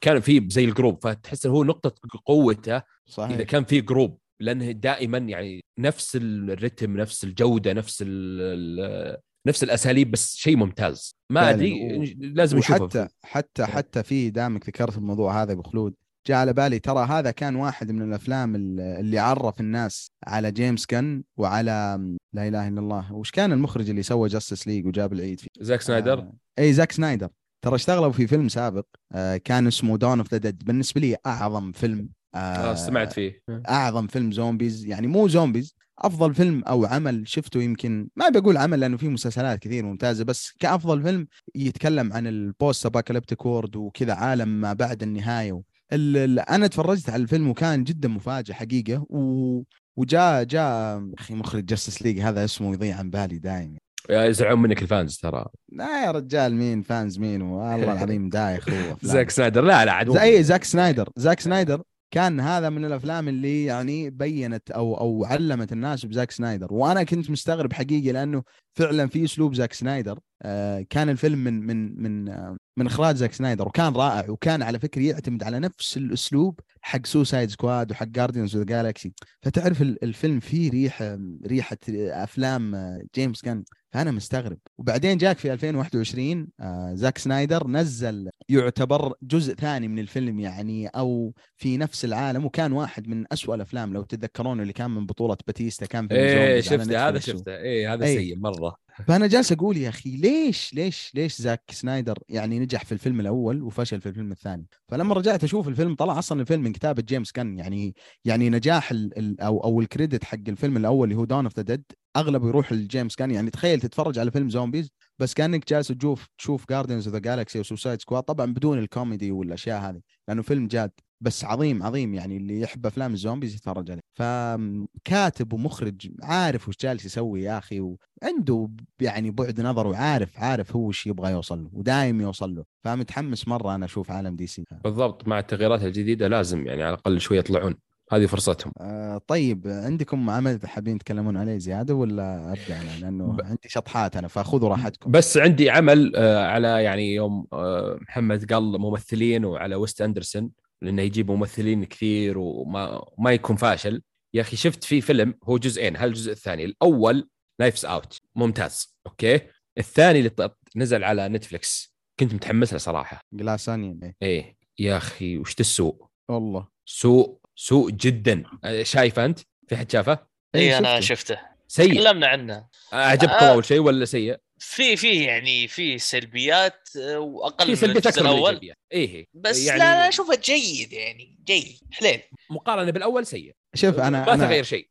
كان في زي ال group فتحس هو نقطة قوته صحيح. اذا كان في group لأنه دائما يعني نفس الرتم نفس الجودة نفس ال نفس الأساليب بس شيء ممتاز. ما أدري لازم نشوفه. حتى حتى إيه. حتى في دامك ذكرت الموضوع هذا أبو خلود جاء على بالي ترى هذا كان واحد من الأفلام اللي عرف الناس على جيمس جن وعلى لا إله إلا الله. وش كان المخرج اللي سوى Justice League وجاب العيد فيه؟ زاك سنايدر؟ آه إي زاك سنايدر. ترى اشتغلوا في فيلم سابق آه كان اسمه Dawn of the Dead بالنسبة لي أعظم فيلم آه, آه، سمعت فيه. أعظم فيلم zombies. يعني مو zombies أفضل فيلم أو عمل شفته يمكن ما بقول عمل لأنه في مسلسلات كثير ممتازة بس كأفضل فيلم يتكلم عن ال post apocalyptic world وكذا عالم ما بعد النهاية. أنا تفرجت على الفيلم وكان جدا مفاجئ حقيقة و... وجاء جاء أخي مخرج Justice League هذا اسمه يضيع عن بالي دائما يزعلون منك ال fans ترى. لا يا رجال مين fans مين؟ والله العظيم دايخ هو <laughs> زاك سنايدر. لا لا عاد زي زاك سنايدر. زاك سنايدر كان هذا من الأفلام اللي يعني بينت أو أو علمت الناس بزاك سنايدر. وأنا كنت مستغرب حقيقي لأنه فعلا في أسلوب زاك سنايدر. آه، كان الفيلم من من من من إخراج زاك سنايدر وكان رائع وكان على فكرة يعتمد على نفس الأسلوب حق Suicide Squad وحق Guardians of Galaxy فتعرف ال- الفيلم فيه ريحه ريحة أفلام آه، جيمس قان فأنا مستغرب. وبعدين جاك في 2021 آه، زاك سنايدر نزل يعتبر جزء ثاني من الفيلم يعني أو في نفس العالم وكان واحد من أسوأ الأفلام. لو تتذكرون اللي كان من بطولة باتيستا كان فيلم إيه شفته هذا شفته. إيه هذا إيه. سيء مرة. فأنا جالس أقول يا أخي ليش ليش ليش زاك سنايدر يعني نجح في الفيلم الأول وفشل في الفيلم الثاني؟ فلما رجعت أشوف الفيلم طلع أصلا الفيلم من كتابة جيمس كان يعني يعني نجاح ال ال أو أو ال credit حق الفيلم الأول اللي هو Dawn of the Dead اغلبه يروح لجيمس قان يعني تخيل تتفرج على فيلم zombies بس كأنك جالس تشوف تشوف Guardians of the Galaxy و Suicide Squad طبعا بدون الكوميدي والأشياء هذه لأنه فيلم جاد. بس عظيم عظيم. يعني اللي يحب أفلام ال zombies يتفرج عليه. فكاتب ومخرج عارف وش جالس يسوي يا أخي وعنده يعني بعد نظر وعارف عارف هو وش يبغى يوصل له ودايم يوصل له. فمتحمس مرة أنا أشوف عالم DC. بالضبط. مع التغييرات الجديدة لازم يعني على الأقل شوية يطلعون. هذه فرصتهم. آه طيب. عندكم عمل حابين تتكلمون عليه زيادة ولا أبدأ أنا؟ لأنه ب- عندي شطحات أنا فخذوا راحتكم. بس عندي عمل آه، على يعني يوم آه، محمد قال ممثلين وعلى ويس أندرسون. لأنه يجيب ممثلين كثير وما ما يكون فاشل. يا أخي شفت في فيلم هو جزئين هل الجزء الثاني؟ الأول Knives Out ممتاز أوكي؟ الثاني اللي ط- نزل على Netflix كنت متحمس له صراحة. Glass Onion إيه. إيه. يا أخي وش السوء؟ والله. سوء سوء جدا. آه، شايف أنت؟ في حد شافه؟ إي أنا شفته. سيء. تكلمنا عنه. أعجبكم آه. أول شيء ولا سيء؟ في في يعني في سلبيات آه، وأقل في من سلبيات الجزء أكثر من الأول. إيه. بس يعني لا لا اشوفه جيد يعني جيد حليو. مقارنة بالأول سيء. شوف أنا ما أنا تغير شيء.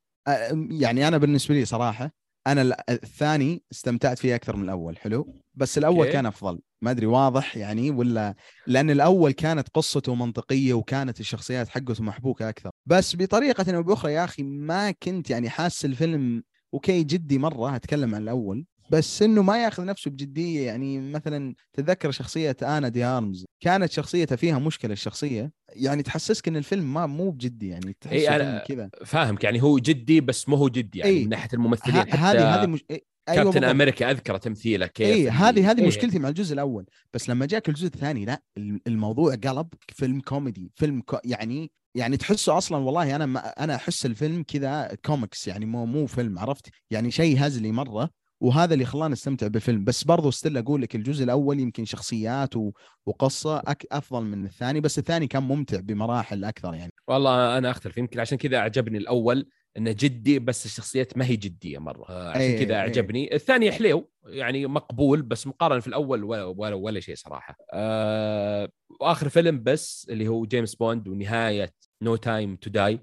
يعني أنا بالنسبة لي صراحة أنا ال- الثاني استمتعت فيه أكثر من الأول حلو. بس الأول أوكي. كان أفضل. ما أدري واضح يعني ولا لأن الأول كانت قصته منطقية وكانت الشخصيات حقته محبوكة أكثر. بس بطريقة أو بأخرى يا أخي ما كنت يعني حاسس الفيلم أوكي جدي مرة اتكلم عن الأول. بس إنه ما ياخذ نفسه بجدية. يعني مثلا تذكر شخصية آنا دي آرمز. كانت شخصيتها فيها مشكلة الشخصية. يعني تحسسك إن الفيلم ما مو بجدي. يعني تحسه إيه، كذا. فاهمك. يعني هو جدي بس مو هو جدي. يعني إيه. من ناحية الممثلين حتى هذه هذه مش... إيه، أيوة كابتن. أمريكا أذكر تمثيله كيف اي هذه هذه إيه. مشكلتي مع الجزء الأول. بس لما جاك الجزء الثاني لا الم- الموضوع قلب. فيلم كوميدي. فيلم كو يعني يعني تحسه أصلا والله أنا ما أنا أحس الفيلم كذا كوميكس. يعني مو مو فيلم عرفت؟ يعني شيء هزلي مرة. وهذا اللي خلاني استمتع بالفيلم. بس برضو still أقول لك الجزء الأول يمكن شخصيات و... وقصة أك... أفضل من الثاني بس الثاني كان ممتع بمراحل أكثر يعني. والله أنا اختلف يمكن عشان كذا عجبني الأول إنه جدي بس الشخصيات ما هي جدية مرة. آه، عشان إيه، كذا إيه. أعجبني. الثاني حليو يعني مقبول بس مقارنة في الأول ولا ولا, ولا شيء صراحة. آه وآخر فيلم بس اللي هو جيمس بوند ونهاية No Time to Die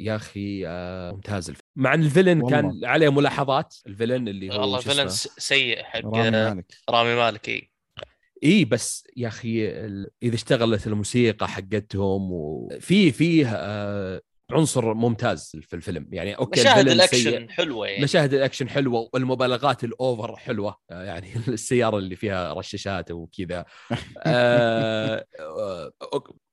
يا أخي آه ممتاز الفيلم مع إن ال villain والله. كان عليه ملاحظات ال villain اللي هو والله؟ س- سيء حق رامي رامي, مالك رامي مالك إي إي بس يا أخي ال- إذا اشتغلت الموسيقى حقتهم وفي فيه آه عنصر ممتاز في الفيلم. يعني أوكي مشاهد. الأكشن حلوة يعني. مشاهد الأكشن حلوة والمبالغات ال over حلوة. آه، يعني <laughs> السيارة اللي فيها رشاشات وكذا. <laughs> آه،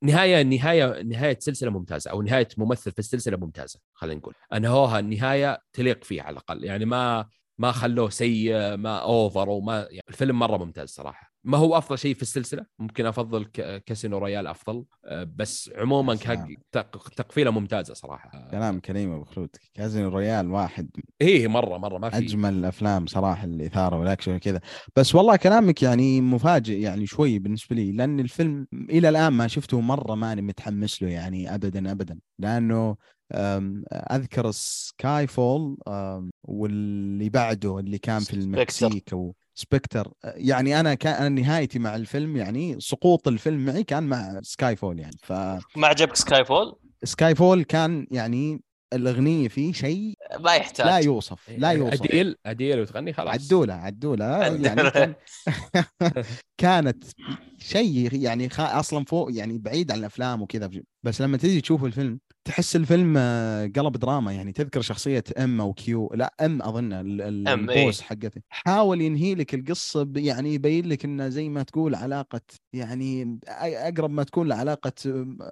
نهاية نهاية نهاية سلسلة ممتازة أو نهاية ممثل في السلسلة ممتازة خلينا نقول. أنهوها النهاية تليق فيه على الأقل. يعني ما ما خلوه سيء ما over وما يعني الفيلم مرة ممتاز صراحة. ما هو أفضل شيء في السلسلة؟ ممكن أفضل ك- Casino Royale أفضل. آه، بس عموما تقفيلة ممتازة صراحة. كلام كريم أبو خلود. Casino Royale واحد. إيه مرة مرة ما في. أجمل الأفلام صراحة الاثاره والاكشن وكذا. بس والله كلامك يعني مفاجئ يعني شوي بالنسبة لي لأن الفيلم إلى الآن ما شفته مرة ماني متحمس له يعني ابدا ابدا. لأنه أذكر Skyfall واللي بعده اللي كان في. المكسيك أو Spectre يعني أنا كان أنا نهايتي مع الفيلم يعني سقوط الفيلم معي كان مع Skyfall يعني. ف ما عجبك سكاي فول سكاي فول كان يعني الأغنية فيه شيء ما يحتاج. لا يوصف لا يوصف. اديل أديل وتغني خلاص. عدولة عدولة. يعني عدولة. كان <laughs> كانت شيء يعني خ... أصلا فوق يعني بعيد عن الأفلام وكذا بس لما تيجي تشوف الفيلم تحس الفيلم آه، قلب دراما يعني تذكر شخصية M أو Q. لا M أظن إيه. ال boss حقته. حاول ينهي لك القصة يعني يبين لك إنه زي ما تقول علاقة يعني أقرب ما تكون لعلاقة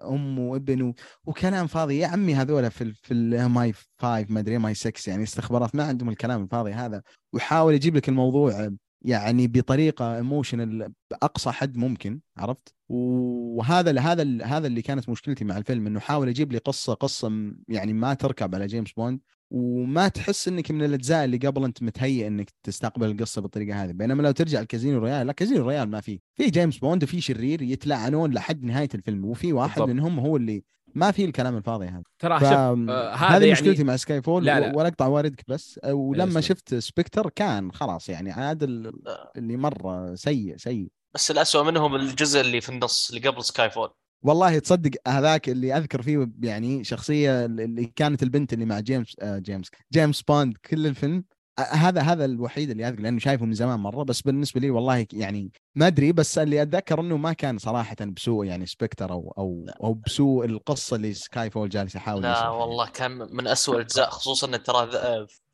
أم وابن وكلام فاضي. يا عمي هذول في في ال MI 5 ما أدري MI 6 يعني استخبارات ما عندهم الكلام الفاضي هذا. وحاول يجيب لك الموضوع يعني بطريقة emotional بأقصى حد ممكن عرفت؟ وهذا هذا هذا اللي كانت مشكلتي مع الفيلم إنه حاول يجيب لي قصة قصة يعني ما تركب على جيمس بوند وما تحس إنك من الأجزاء اللي قبل أنت متهيئ إنك تستقبل القصة بالطريقة هذه. بينما لو ترجع الكازينو رويال لا Casino Royale ما فيه في جيمس بوند وفي شرير يتلعنون لحد نهاية الفيلم وفي واحد بالضبط. منهم هو اللي ما في الكلام الفاضي هذا. ترى ف... شوف آه، هذا هذه يعني مشكلتي مع Skyfall لا، لا. ولا اقطع واردك بس. ولما. شفت Spectre كان خلاص يعني عاد ال- اللي مرة سيء سيء. بس الأسوأ منهم الجزء اللي في النص اللي قبل Skyfall والله تصدق هذاك اللي أذكر فيه يعني شخصية اللي كانت البنت اللي مع جيمس آه جيمس جيمس بوند كل الفيلم. هذا هذا الوحيد اللي أذكر لأنه شايفه من زمان مرة بس بالنسبة لي والله يعني ما أدري بس اللي أتذكر إنه ما كان صراحة بسوء يعني Spectre أو أو أو بسوء القصة اللي Skyfall جالس يحاول لا. والله كان من أسوأ الأجزاء خصوصا أن ترى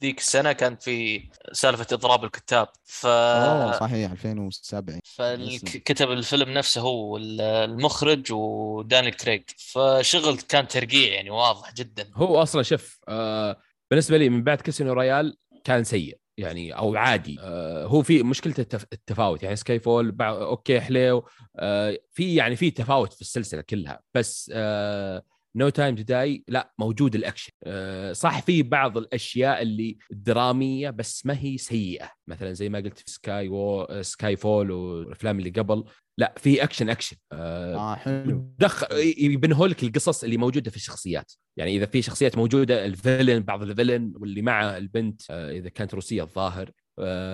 ذيك السنة كانت في سالفة إضراب الكتاب. ف أوه صحيح 2007 فكتب الفيلم نفسه هو ال- المخرج ودانيال كريج فشغل كان ترقيع يعني واضح جدا. هو أصلا شوف آه بالنسبة لي من بعد Casino Royale كان سيء يعني أو عادي آه هو في مشكلته التف... التفاوت يعني Skyfall. أوكي حليو آه في يعني في تفاوت في السلسلة كلها بس آه No Time to Die لا موجود الأكشن. آه صح في بعض الأشياء اللي درامية بس ما هي سيئة. مثلا زي ما قلت في سكاي و... Skyfall والأفلام اللي قبل. لا في أكشن أكشن. آه آه حلو. دخ يبنوا لك القصص اللي موجودة في الشخصيات. يعني إذا في شخصيات موجودة ال villain بعض ال villain واللي مع البنت آه، إذا كانت روسية الظاهر. آه،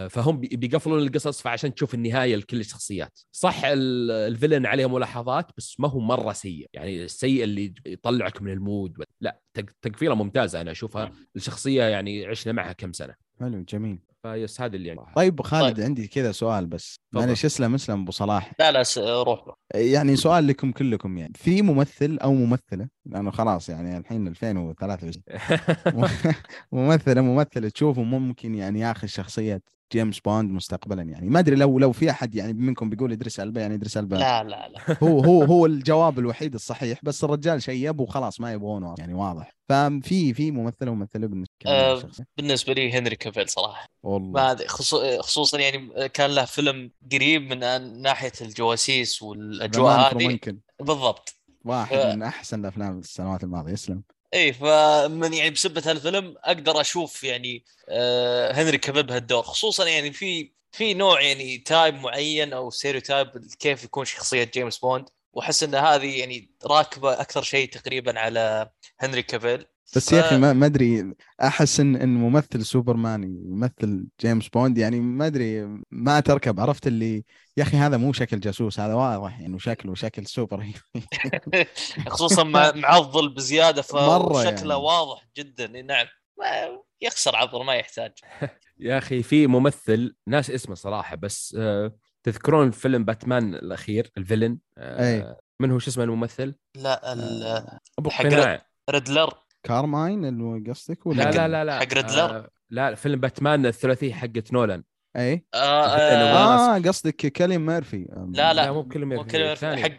فهم بي- بيقفلون القصص فعشان تشوف النهاية لكل الشخصيات. صح ال- ال villain عليه ملاحظات بس ما هو مرة سيء. يعني السيء اللي يطلعك من ال mood لا تق- تقفيلة ممتازة أنا أشوفها. الشخصية يعني عشنا معها كم سنة. حلو جميل. فيس هذا اللي يعني طيب خالد طيب. عندي كذا سؤال بس. معلش اسلم اسلم أبو صلاح. لا لا س- روح. يعني سؤال لكم كلكم يعني. في ممثل أو ممثلة لأنه خلاص يعني الحين 2023 <laughs> ممثلة ممثلة تشوفه ممكن يعني ياخذ شخصية جيمس بوند مستقبلا يعني. ما أدري لو لو في أحد يعني منكم بيقول إدريس ألبا يعني إدريس ألبا لا لا لا. هو هو هو الجواب الوحيد الصحيح بس الرجال شيب وخلاص ما يبغونه يعني واضح. ففي في ممثلة وممثله بالنسبة للشخصية. بالنسبة لي هنري كافيل صراحة. والله. ما خصو- خصوصا يعني كان له فيلم قريب من ناحية الجواسيس والأجواء هذه. بالضبط. واحد آه. من أحسن الأفلام السنوات الماضية يسلم اي فمن يعني بسبة هالفيلم أقدر أشوف يعني آه هنري كافيل بهالدور خصوصا يعني في في نوع يعني type معين أو stereotype كيف يكون شخصية جيمس بوند وأحس إن هذه يعني راكبة أكثر شيء تقريبا على هنري كافيل. بس يا أخي ما ما أدري أحس ان إن ممثل سوبرمان يمثل جيمس بوند يعني ما أدري ما تركب عرفت اللي يا أخي هذا مو شكل جاسوس هذا واضح <laughs> يعني شكله شكل superhero. خصوصا معضل بزيادة فشكله يعني. واضح جدا. نعم. ما يخسر عضل ما يحتاج. <laughs> يا أخي في ممثل ناس اسمه صراحة بس آه، تذكرون فيلم باتمان الأخير ال villain؟ آه، أي. من هو؟ شو اسمه الممثل؟ لا ال- أبو حق قناع ريدلر. كارماين اللي قصدك ولا لا لا لا لا. حق ريدلر؟ آه، لا فيلم باتمان الثلاثيه حقت نولان. اي آه آه، آه آه قصدك كيليان ميرفي. لا لا. مو بكل مو كلمة الثاني. حق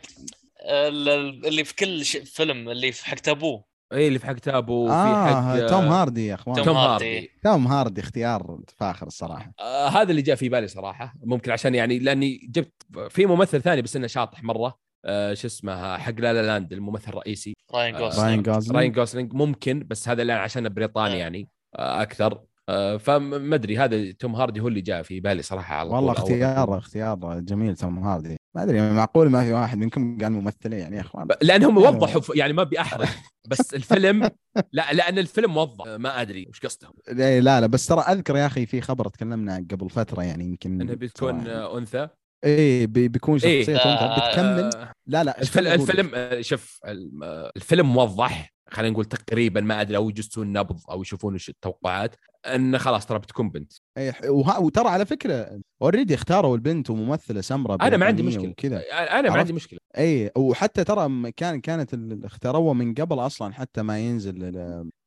ال- ال- اللي في كل ش- فيلم اللي في حق تابوه اي اللي في حق تابو وفي آه حق توم هاردي يا أخوان. توم هاردي. توم هاردي اختيار فاخر الصراحة. آه هذا اللي جاء في بالي صراحة ممكن عشان يعني لأني جبت في ممثل ثاني بس إنه شاطح مرة. آه شو اسمه حق لا لا لاند الممثل الرئيسي. رايان آه، جوسلينج. رايان جوسلينج. ممكن بس هذا لأن عشان بريطاني آه. يعني آه أكثر. آه فما أدري هذا توم هاردي هو اللي جاء في بالي صراحة على والله. اختيار اختيار جميل توم هاردي. ما أدري معقول ما في واحد منكم قال ممثلين يعني يا إخوان؟ لأنهم لا، وضحوا يعني ما أبي احرج بس الفيلم لا لأن الفيلم موضح آه، ما أدري وش قصدهم. إيه، لا لا بس ترى أذكر يا أخي في خبر تكلمنا قبل فترة يعني يمكن إنه بتكون. آه، أنثى؟ إيه بي- بيكون إيه. شخصية أنثى. آه، بتكمل؟ آه، لا لا الفيلم آه، شوف آه، الفيلم موضح خلينا نقول تقريبا ما أدري أو يجسون نبض أو يشوفون إيش التوقعات انه خلاص ترى بتكون بنت. اي وترى على فكرة already اختاروا البنت وممثلة سمراء أنا ما عندي مشكلة. وكذا. أنا ما؟ عندي مشكلة. اي وحتى ترى كان كانت اختاروها من قبل أصلا حتى ما ينزل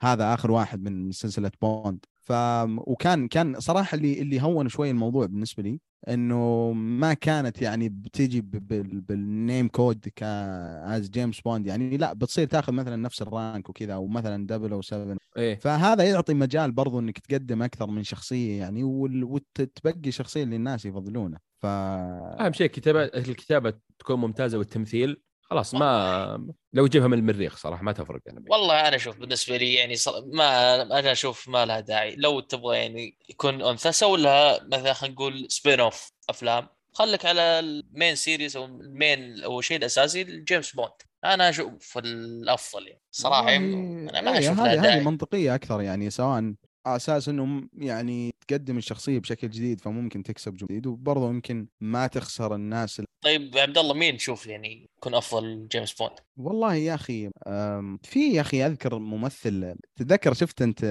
هذا آخر واحد من سلسلة بوند ف وكان كان صراحة اللي اللي هون شوي الموضوع بالنسبة لي. إنه ما كانت يعني بتيجي بال name code كاز جيمس بوند يعني لا بتصير تاخذ مثلا نفس ال rank وكذا أو مثلا 007 إيه. فهذا يعطي مجال برضو إنك تقدم أكثر من شخصية يعني وتبقي شخصية اللي الناس يفضلونه. ف أهم شيء كتابه الكتابة تكون ممتازة والتمثيل خلاص ما لو يجيبها من المريخ صراحة ما تفرق يعني. والله أنا أشوف بالنسبة لي يعني. ما أنا أشوف ما لها داعي. لو تبغى يعني يكون أنثى سوي لها مثلا خلينا نقول spin-off أفلام خليك على ال main series أو ال main أو الشيء الاساسي جيمس بوند. أنا أشوف الأفضل يعني. صراحة والله أنا ما إيه، أشوف هذه منطقية أكثر يعني سواء أساس إنه يعني تقدم الشخصية بشكل جديد فممكن تكسب جديد وبرضه يمكن ما تخسر الناس ال- طيب عبد الله مين تشوف يعني يكون أفضل جيمس بوند؟ والله يا أخي في يا أخي أذكر ممثل تتذكر شفت أنت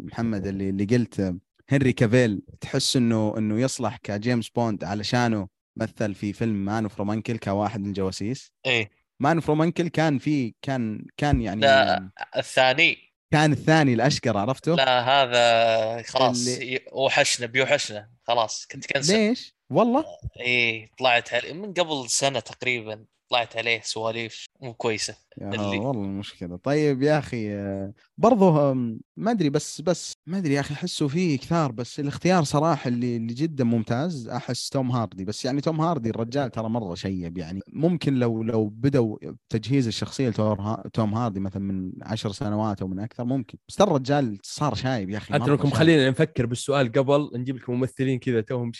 محمد اللي اللي قلت هنري كافيل؟ تحس إنه إنه يصلح كجيمس بوند علشانه مثل في فيلم Man from U.N.C.L.E. كواحد من الجواسيس؟ إيه. Man from U.N.C.L.E. كان في كان كان يعني لا الثاني. كان الثاني الأشقر عرفته؟ لا هذا خلاص اللي- وحشنا بيوحشنا خلاص اتكنسل. ليش؟ والله؟ إيه طلعت عليه من قبل سنة تقريبا طلعت عليه سواليف مو كويسة اللي- والله المشكلة. طيب يا أخي آه، برضه ما أدري بس بس ما أدري يا أخي أحسه فيه كثار بس الاختيار صراحة اللي اللي جدا ممتاز أحس توم هاردي بس يعني توم هاردي الرجال ترى مرة شيب يعني ممكن لو لو بدوا تجهيز ها- توم هاردي مثلا من عشر سنوات أو من أكثر ممكن بس ترى الرجال صار شايب يا انكم شايب. خلينا نفكر بالسؤال قبل نجيب لكم ممثلين كذا توهم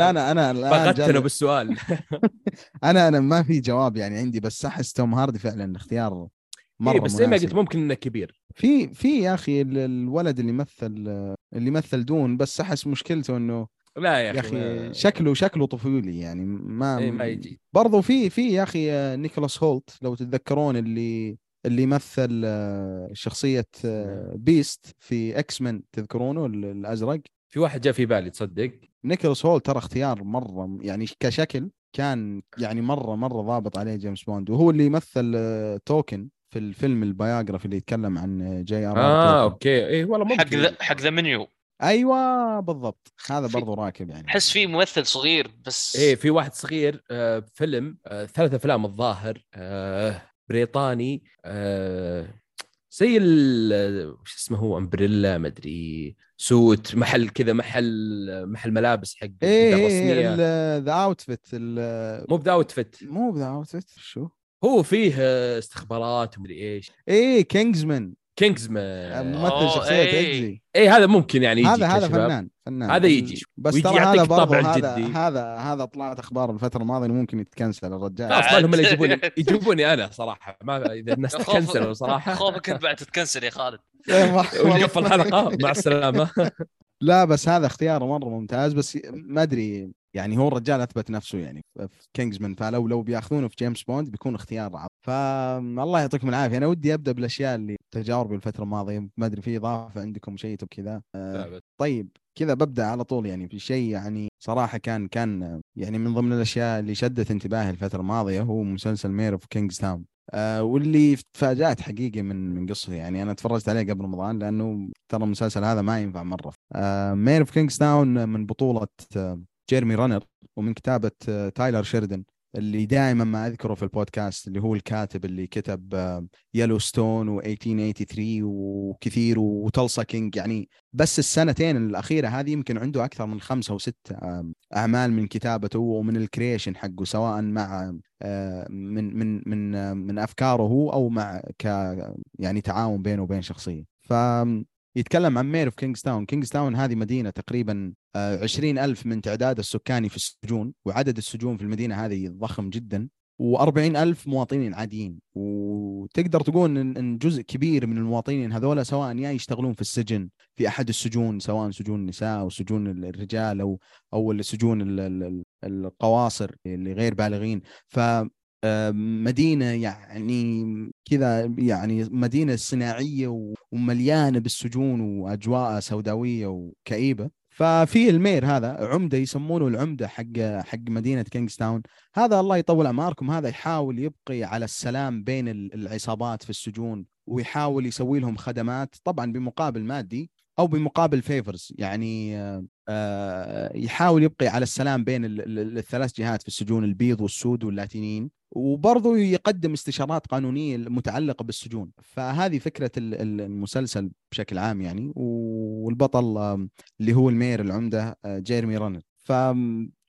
يا؟ أنا أنا الآن فقدتنا جال- بالسؤال <laughs> أنا أنا ما في جواب يعني عندي بس أحس توم هاردي فعلا اختيار مرة إيه بس زي ما مناسب. قلت ممكن إنه كبير. في في يا أخي ال- الولد اللي مثل اللي مثل Dune بس أحس مشكلته إنه لا يا أخي ما- شكله شكله طفولي يعني ما إيه ما يجي. برضو في في يا أخي نيكولاس هولت لو تتذكرون اللي اللي مثل شخصية آه، Beast في X-Men تذكرونه؟ ال- الأزرق؟ في واحد جاء في بالي تصدق؟ نيكولاس هولت ترى اختيار مرة يعني كشكل كان يعني مرة مرة ضابط عليه جيمس بوند وهو اللي يمثل آه، توكن. في الفيلم البيوغرافي اللي يتكلم عن J.R. آه أوكي. إيه والله ممكن حق ذا حق The Menu. أيوه بالضبط. هذا في- برضو راكب يعني. أحس في ممثل صغير بس إيه في واحد صغير آه فيلم آه ثلاث أفلام الظاهر آه بريطاني آه زي ال وش اسمه هو؟ امبريلا مدري سوت محل كذا محل محل ملابس حق إيه ذا أوتفيت مو بذا أوتفيت. مو ذا أوتفيت شو؟ هو فيه آه، استخبارات ومدري إيش. إيه كينجزمان. كينجزمان. ممثل إيه. اكزي اي هذا ممكن يعني يجي هذا هذا. فنان فنان. هذا يجي. بس ترى هذا الطابع هذا الجدي. هذا هذا طلعت أخبار الفترة الماضية إنه ممكن يتكنسل الرجال. خلاص ما لهم إلا يجيبوني. <laughs> يجيبوني أنا صراحة. ما إذا الناس تكنسلوا صراحة. خوفك إنت بعد تتكنسل يا خالد. <laughs> إيه، <laughs> ونقفل الحلقة مع السلامة. لا بس هذا اختيار مرة ممتاز. بس ما أدري يعني هو الرجال أثبت نفسه يعني. في Kingsman فلو لو بياخذونه في جيمس بوند بيكون اختيار عظيم فالله يعطيكم العافية. أنا ودي أبدأ بالأشياء اللي تجاربي الفترة الماضية. ما أدري في إضافة عندكم شيء كذا؟ آه، طيب كذا ببدأ على طول يعني في شيء يعني صراحة كان كان يعني من ضمن الأشياء اللي شدت انتباهي الفترة الماضية هو مسلسل Mayor of Kingstown آه واللي تفاجأت حقيقه من من قصته يعني. أنا تفرجت عليه قبل رمضان لأنه ترى المسلسل هذا ما ينفع مرة. آه Mayor of Kingstown من بطولة آه جيرمي رانر ومن كتابة آه تايلر شيردن اللي دائما ما أذكره في البودكاست اللي هو الكاتب اللي كتب Yellowstone و1883 وكثير و Tulsa King. يعني بس السنتين الأخيرة هذه يمكن عنده أكثر من خمسة أو ست أعمال من كتابته ومن ال creation حقه سواء مع من من من من أفكاره هو أو مع ك يعني تعاون بينه وبين شخصية. ف يتكلم عن Mayor of Kingstown Kingstown هذه مدينة تقريبا عشرين ألف من تعداد السكاني في السجون وعدد السجون في المدينة هذه ضخم جدا و40 ألف مواطنين عاديين. وتقدر تقول إن جزء كبير من المواطنين هذولا سواء يا يشتغلون في السجن في أحد السجون سواء سجون النساء أو سجون الرجال أو أو السجون القواصر اللي غير بالغين. ف آه، مدينة يعني كذا يعني مدينة صناعية ومليانة بالسجون وأجواء سوداوية وكئيبة. ففي ال mayor هذا عمدة يسمونه العمدة حق حق مدينة Kingstown. هذا الله يطول أعماركم. هذا يحاول يبقي على السلام بين ال- العصابات في السجون ويحاول يسوي لهم خدمات طبعا بمقابل مادي أو بمقابل favors يعني آه، آه، يحاول يبقي على السلام بين ال- ال- الثلاث جهات في السجون البيض والسود واللاتينيين. وبرضه يقدم استشارات قانونية متعلقة بالسجون. فهذه فكرة ال- ال- المسلسل بشكل عام يعني والبطل اللي هو ال mayor العمدة آه، جيرمي رانر. ف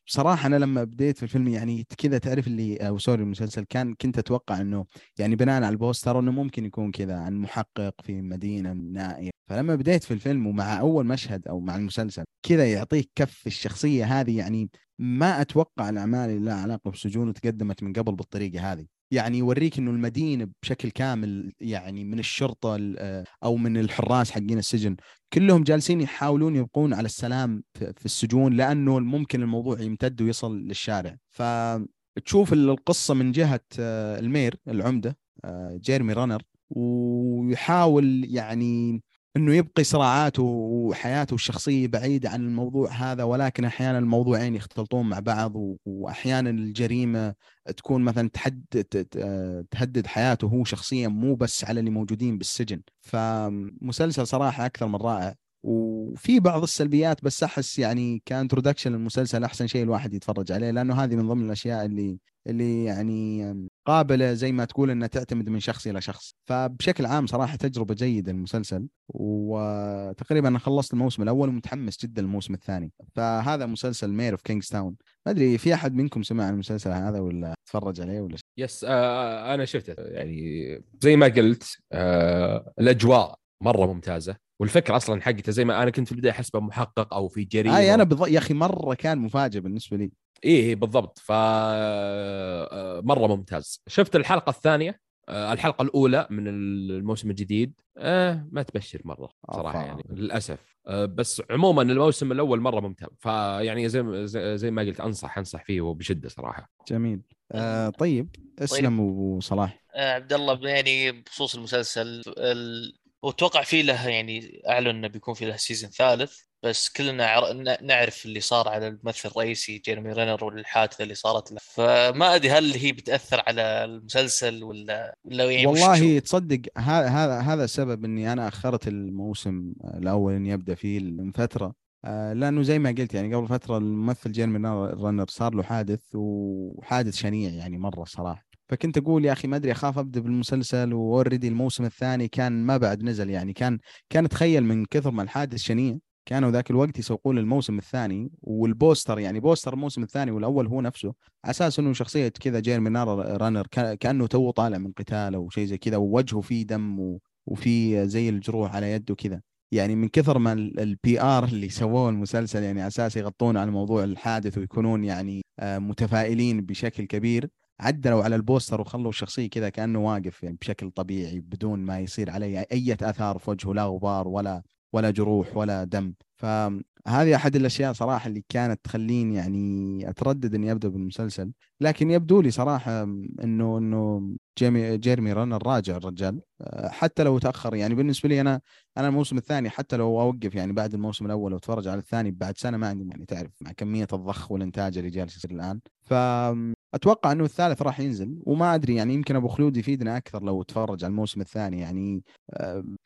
بصراحة أنا لما بديت في الفيلم يعني كذا تعرف اللي أو sorry المسلسل كان كنت أتوقع إنه يعني بناء على البوستر إنه ممكن يكون كذا عن محقق في مدينة نائية. فلما بديت في الفيلم ومع أول مشهد أو مع المسلسل كذا يعطيك كف الشخصية هذه يعني ما أتوقع الأعمال اللي لها علاقة بالسجون وتقدمت من قبل بالطريقة هذه. يعني يوريك إنه المدينة بشكل كامل يعني من الشرطة ال- أو من الحراس حقين السجن. كلهم جالسين يحاولون يبقون على السلام في في السجون لأنه ممكن الموضوع يمتد ويصل للشارع. فتشوف القصة من جهة آه، المير العمدة آه، جيرمي رانر ويحاول يعني إنه يبقي صراعاته وحياته الشخصية بعيدة عن الموضوع هذا ولكن أحيانا الموضوعين يختلطون مع بعض واحيانا الجريمة تكون مثلا تحد ت- ت- تهدد حياته هو شخصيا مو بس على اللي موجودين بالسجن. فمسلسل صراحة أكثر من رائع. وفي بعض السلبيات بس أحس يعني ك introduction للمسلسل أحسن شيء الواحد يتفرج عليه لأنه هذه من ضمن الأشياء اللي اللي يعني قابلة زي ما تقول إنها تعتمد من شخص إلى شخص. فبشكل عام صراحة تجربة جيدة المسلسل وتقريبا أنا خلصت الموسم الأول ومتحمس جدا للموسم الثاني. فهذا مسلسل Mayor of Kingstown ما أدري في أحد منكم سمع عن المسلسل هذا ولا تفرج عليه ولا يس آه أنا شفته. يعني زي ما قلت آه الأجواء مرة ممتازة. والفكرة أصلا حقته زي ما أنا كنت في البداية احسبه محقق أو في جريمة. اي أنا بض... يا أخي مرة كان مفاجئ بالنسبة لي. إيه إيه بالضبط. ف آه، مرة ممتاز. شفت الحلقة الثانية؟ آه، الحلقة الأولى من الموسم الجديد. آه ما تبشر مرة صراحة أفا. يعني للأسف. آه بس عموما الموسم الأول مرة ممتاز. فيعني زي زي زي ما قلت أنصح أنصح فيه وبشده صراحة. جميل. آه طيب. اسلم أبو صلاح. آه، عبد الله يعني بخصوص المسلسل ال... وأتوقع في له يعني أعلن إنه بيكون في له سيزون ثالث بس كلنا عر... نعرف اللي صار على الممثل الرئيسي جيرمي رينر والحادثة اللي صارت له. فما أدري هل هي بتأثر على المسلسل ولا ولا يعني والله؟ تصدق هذا هذا السبب إني أنا أخرت الموسم الأول اني ابدا فيه من فترة. آه، لأنه زي ما قلت يعني قبل فترة الممثل جيرمي رانر صار له حادث وحادث شنيع يعني مرة صراحة. فكنت أقول يا أخي ما أدري أخاف أبدأ بالمسلسل و already الموسم الثاني كان ما بعد نزل يعني كان كان تخيل من كثر ما الحادث شنيع كانوا ذاك الوقت يسوقون للموسم الثاني والبوستر يعني بوستر الموسم الثاني والأول هو نفسه على أساس إنه شخصية كذا جيرمي رانر كا- كأنه تو طالع من قتال أو شيء زي كذا ووجهه فيه دم. وفي زي الجروح على يده كذا يعني من كثر ما ال PR اللي سووه المسلسل يعني أساس يغطون على موضوع الحادث ويكونون يعني آه، متفائلين بشكل كبير عدلوا على البوستر وخلوا الشخصيه كذا كأنه واقف يعني بشكل طبيعي بدون ما يصير عليه أي أثار في وجهه لا غبار ولا ولا جروح ولا دم. فهذه أحد الأشياء صراحة اللي كانت تخليني يعني أتردد إني أبدأ بالمسلسل. لكن يبدو لي صراحة إنه إنه جيمي جيرمي رانر راجع الرجال. أه، حتى لو تأخر يعني بالنسبة لي أنا أنا الموسم الثاني حتى لو أوقف يعني بعد الموسم الأول وأتفرج على الثاني بعد سنة ما عندي يعني تعرف مع كمية الضخ والإنتاج اللي جالس يصير الآن. فأتوقع إنه الثالث راح ينزل وما أدري يعني يمكن أبو خلود يفيدنا أكثر لو تفرج على الموسم الثاني. يعني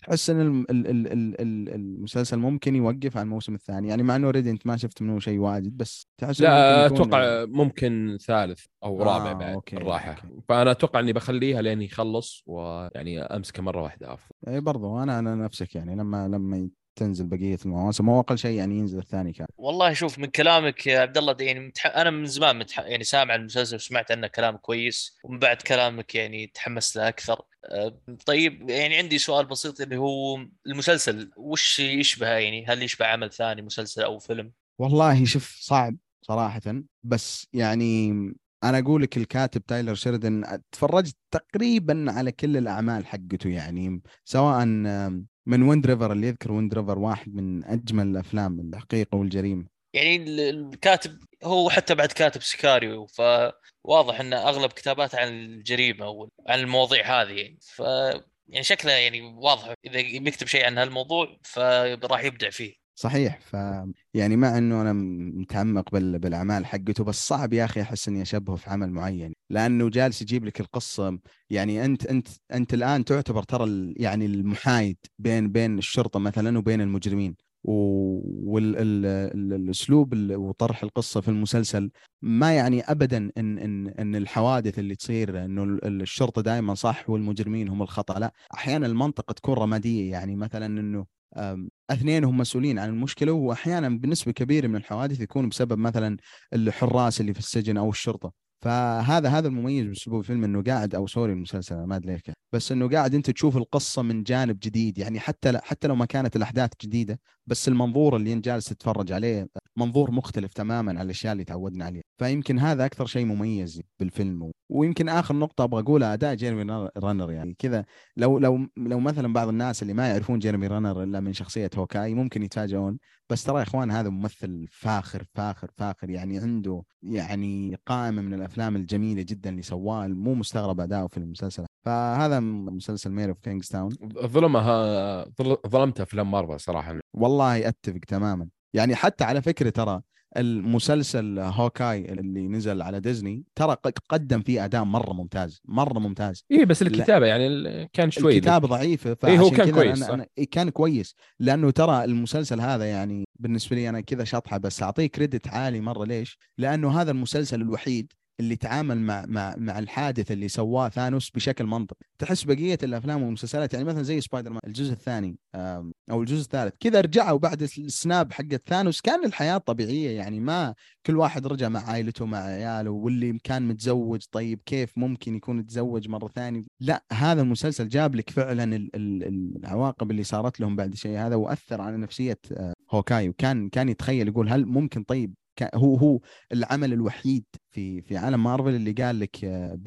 تحس إن الم- ال- ال- ال- ال- المسلسل ممكن يوقف على الموسم الثاني. يعني مع إنه already أنت ما شفت منه شيء واجد بس تحس لا ممكن أتوقع ممكن ثالث أو آه، رابع بعد okay، الراحه okay. فأنا أتوقع إني بخليها لين يخلص ويعني أمسكه مرة واحدة أفضل. اي برضو أنا أنا نفسك يعني لما لما تنزل بقية المواسم. هو أقل شيء يعني ينزل الثاني كان. والله شوف من كلامك يا عبد الله يعني متح... أنا من زمان متح... يعني سامع المسلسل وسمعت عنه كلام كويس ومن بعد كلامك يعني تحمست له أكثر. أه، طيب يعني عندي سؤال بسيط اللي هو المسلسل وش يشبهه يعني؟ هل يشبه عمل ثاني مسلسل أو فيلم؟ والله شوف صعب صراحة بس يعني أنا أقول لك الكاتب تايلر شيردن تفرجت تقريبا على كل الأعمال حقته يعني سواء من ويند ريفر اللي يذكر ويند ريفر واحد من أجمل الأفلام الحقيقة والجريمة. يعني ال- الكاتب هو حتى بعد كاتب سيكاريو فواضح إن أغلب كتاباته عن الجريمة وعن المواضيع هذه يعني. ف يعني شكله يعني واضح إذا بيكتب شيء عن هالموضوع فراح يبدع فيه. صحيح. ف يعني مع إنه أنا متعمق بال... بالأعمال حقته بس صعب يا أخي أحس إني أشبهه في عمل معين. لأنه جالس يجيب لك القصة. يعني أنت أنت أنت الآن تعتبر ترى ال- يعني المحايد بين بين الشرطة مثلا وبين المجرمين. والاسلوب وطرح القصة في المسلسل ما يعني ابدا إن إن إن الحوادث اللي تصير إنه ال- الشرطة دائما صح والمجرمين هم الخطأ. لا أحيانا المنطقة تكون رمادية. يعني مثلا إنه اثنين هم مسؤولين عن المشكلة وأحيانا بنسبة كبيرة من الحوادث يكون بسبب مثلا الحراس اللي في السجن أو الشرطة فهذا هذا المميز بأسلوب الفيلم إنه قاعد أو sorry المسلسل ما أدري ليش. بس إنه قاعد أنت تشوف القصة من جانب جديد يعني حتى حتى لو ما كانت الأحداث جديدة بس المنظور اللي انت جالس تتفرج عليه منظور مختلف تماما عن الأشياء اللي تعودنا عليها. فيمكن هذا أكثر شيء مميز بالفيلم. ويمكن آخر نقطة أبغى أقولها أداء جيرمي رانر يعني كذا. لو لو لو مثلا بعض الناس اللي ما يعرفون جيرمي رانر إلا من شخصية هوكاي ممكن يتفاجئون. بس ترى يا إخوان هذا ممثل فاخر فاخر فاخر. يعني عنده يعني قائمة من الأفلام الجميلة جدا اللي سواها مو مستغرب اداؤه في المسلسل. فهذا مسلسل Mayor of Kingstown ظلمها ظل- ظلمت أفلام مارفل صراحة. والله اتفق تماما. يعني حتى على فكرة ترى المسلسل هوكاي اللي نزل على ديزني ترى قدم فيه أداء مرة ممتاز مرة ممتاز. اي بس الكتابة يعني كان شوي الكتابة ضعيفة إيه، هو كان كويس، أنا. أنا إيه، كان كويس. لأنه ترى المسلسل هذا يعني بالنسبة لي أنا كذا شطحة بس أعطيه credit عالي مرة. ليش؟ لأنه هذا المسلسل الوحيد اللي تعامل مع مع مع الحادث اللي سواه ثانوس بشكل منطقي، تحس بقية الأفلام والمسلسلات يعني مثلا زي سبايدر مان الجزء الثاني أو الجزء الثالث كذا رجعوا بعد ال snap حق ثانوس. كان الحياة طبيعية يعني ما كل واحد رجع مع عائلته مع عياله واللي كان متزوج طيب كيف ممكن يكون يتزوج مرة ثانية؟ لا هذا المسلسل جاب لك فعلا ال- ال- العواقب اللي صارت لهم بعد الشيء هذا وأثر على نفسية آه، هوكاي وكان كان يتخيل يقول هل ممكن طيب هو هو العمل الوحيد في في عالم مارفل اللي قال لك آه،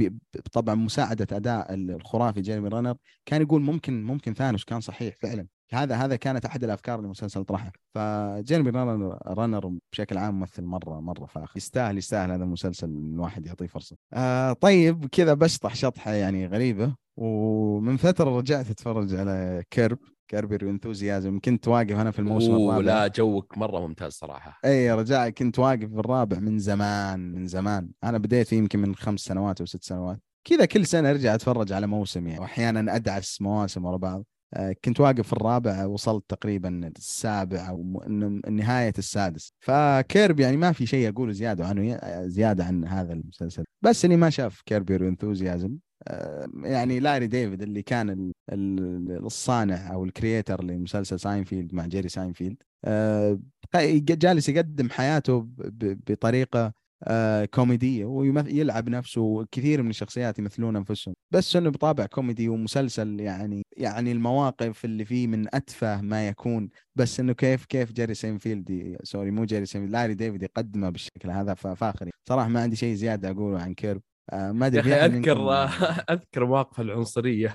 طبعا مساعدة أداء الخرافي جيرمي رانر كان يقول ممكن ممكن ثانوس كان صحيح فعلا. هذا هذا كانت أحد الأفكار اللي المسلسل طرحها. فجيرمي رانر رانر بشكل عام ممثل مرة مرة فاخر. يستاهل يستاهل هذا المسلسل الواحد يعطيه فرصة. آه طيب كذا بشطح شطحه يعني غريبة. ومن فترة رجعت أتفرج على كيرب. كيربي انثوزيازم كنت واقف أنا في الموسم الرابع. لا جوك مرة ممتاز صراحة. اي رجع كنت واقف في الرابع من زمان من زمان. أنا بديت يمكن من خمس سنوات أو ست سنوات. كذا كل سنة أرجع أتفرج على موسم يعني وأحيانا أدعس مواسم ورا بعض. آه، كنت واقف في الرابع وصلت تقريبا السابع أو نهاية السادس. فكيرب يعني ما في شيء أقوله زيادة عنه زيادة عن هذا المسلسل. بس اللي ما شاف كيربي انثوزيازم يعني لاري ديفيد اللي كان ال- ال- الصانع أو ال creator لمسلسل ساينفيلد مع جيري ساينفيلد. آه، جالس يقدم حياته بطريقة آه، كوميدية ويلعب نفسه وكثير من الشخصيات يمثلون أنفسهم. بس إنه بطابع كوميدي ومسلسل يعني يعني المواقف اللي فيه من أتفه ما يكون. بس إنه كيف كيف جيري سينفيلد sorry مو جيري سينفيلد لاري ديفيد يقدمه بالشكل هذا ففاخر صراحة ما عندي شيء زيادة أقوله عن كيرب. ما يا ادري أذكر <laughs> أذكر مواقف العنصرية.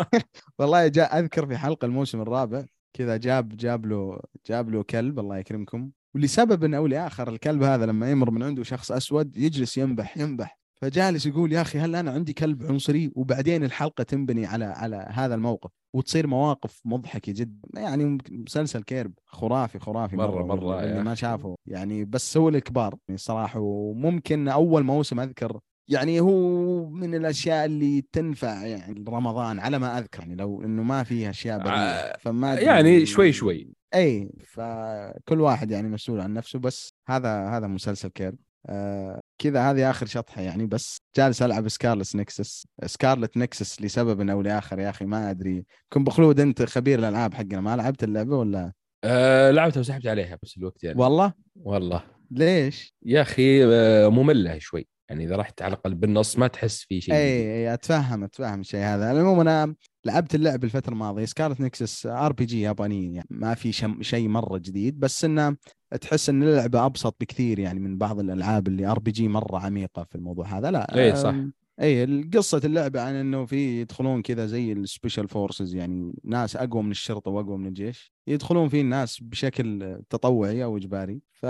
<laughs> والله جاء أذكر في حلقة الموسم الرابع كذا جاب جاب له جاب له كلب الله يكرمكم. ولسبب أو لآخر الكلب هذا لما يمر من عنده شخص أسود يجلس ينبح ينبح. فجالس يقول يا أخي هل أنا عندي كلب عنصري؟ وبعدين الحلقة تنبني على على هذا الموقف. وتصير مواقف مضحكة جدا. يعني مسلسل كيرب خرافي خرافي مرة- مرة يا اللي ما أخي. شافه. يعني بس هو الكبار يعني الصراحه وممكن أول موسم أذكر يعني هو من الأشياء اللي تنفع يعني رمضان على ما أذكر يعني لو إنه ما فيه أشياء بريئة آه، فما أدري- يعني شوي شوي. إي فكل واحد يعني مسؤول عن نفسه بس هذا هذا مسلسل كيرب آه كذا هذه آخر شطحة يعني بس جالس ألعب Scarlet Nexus Scarlet Nexus لسبب أو لآخر يا أخي ما أدري. كن أبو خلود أنت خبير الألعاب حقنا ما لعبت اللعبة ولا؟ أه لعبتها وسحبت عليها بس الوقت يعني. والله؟ والله. ليش؟ يا أخي آه، مملة شوي. يعني إذا رحت على الأقل بالنص ما تحس في شيء. اي اي أتفهم أتفهم الشيء هذا على العموم أنا لعبت اللعب الفترة الماضية Scarlet Nexus RPG يابانيه يعني ما في شيء مرة جديد بس انه تحس إن اللعبة أبسط بكثير يعني من بعض الألعاب ال RPG مرة عميقة في الموضوع هذا لا إيه، صح. إي قصه اللعبة عن إنه في يدخلون كذا زي ال special forces يعني ناس أقوى من الشرطة وأقوى من الجيش. يدخلون فيه الناس بشكل تطوعي أو إجباري. ف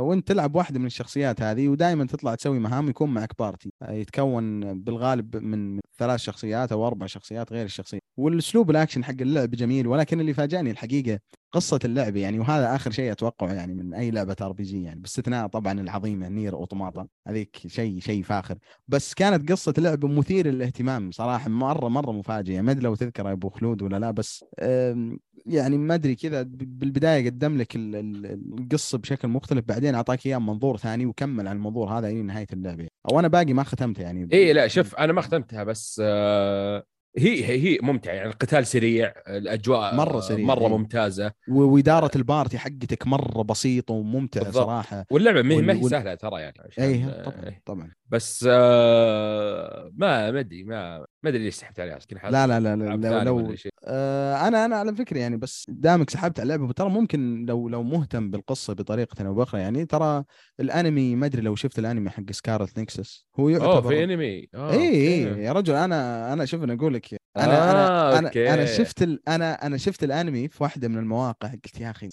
وأنت تلعب واحدة من الشخصيات هذه ودائما تطلع تسوي مهام يكون معك party يتكون بالغالب من ثلاث شخصيات أو أربع شخصيات غير الشخصية. والأسلوب الاكشن حق اللعب جميل ولكن اللي فاجأني الحقيقة قصة اللعبه يعني وهذا آخر شيء أتوقعه يعني من أي لعبة RPG يعني باستثناء طبعا العظيمة Nier Automata هذيك شيء شيء فاخر. بس كانت قصة اللعبه مثيرة للاهتمام صراحة مرة مرة مفاجئة. ما أدري لو تذكر أبو خلود ولا لا بس يعني ما أدري كذا بالبداية قدم لك القصة بشكل مختلف بعدين أعطاك إياه منظور ثاني وكمل على المنظور هذا إلى نهاية اللعبة. أو أنا باقي ما ختمتها يعني. اي لا شوف أنا ما ختمتها بس آه هي هي ممتعة يعني القتال سريع الأجواء مرة سريع مرة إيه. ممتازة وإدارة ال party حقتك مرة بسيطة وممتعة بالضبط. صراحة واللعبة ما هي سهلة ترى يعني اي طبعا طبعا بس آه ما ما أدري ما ما أدري ليش سحبت عليها لا لا لا, لا لو, لو آه أنا أنا على فكرة يعني بس دامك سحبت على اللعبه ترى ممكن لو لو مهتم بالقصة بطريقة أو باخرى يعني ترى الأنمي ما أدري لو شفت الأنمي حق Scarlet Nexus هو يعتبر اوه في أنمي. اي اي يا رجل أنا أنا شوف أنا أقول لك أنا آه أنا أوكي. أنا شفت ال... أنا أنا شفت الأنمي في واحدة من المواقع قلت يا أخي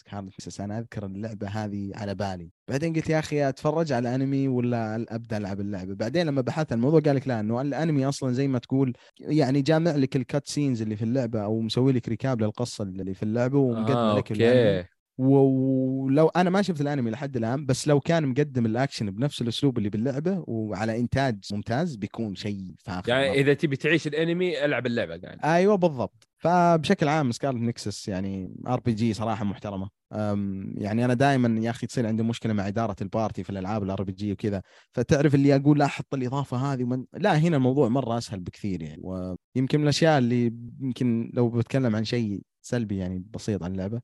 أنا أذكر اللعبة هذه على بالي بعدين قلت يا أخي أتفرج على الأنمي ولا أبدأ ألعب اللعبة بعدين لما بحثت الموضوع قال لك لا إنه الأنمي أصلا زي ما تقول يعني جامع لك ال cut scenes اللي في اللعبة أو مسوي لك recap للقصة اللي في اللعبة ومقدم آه لك أوكي. الأنمي ولو أنا ما شفت الأنمي لحد الآن بس لو كان مقدم الأكشن بنفس الأسلوب اللي باللعبة وعلى إنتاج ممتاز بيكون شيء فاخر يعني إذا تبي تعيش الأنمي ألعب اللعبة يعني أيوه بالضبط. فبشكل عام Scarlet Nexus يعني RPG صراحة محترمة. يعني أنا دائما يا أخي تصير عندي مشكلة مع إدارة ال party في الألعاب ال RPG وكذا. فتعرف اللي أقول لا أحط الإضافة هذه ومن... لا هنا الموضوع مرة أسهل بكثير يعني. ويمكن من الأشياء اللي يمكن لو بتكلم عن شيء سلبي يعني بسيط عن اللعبة.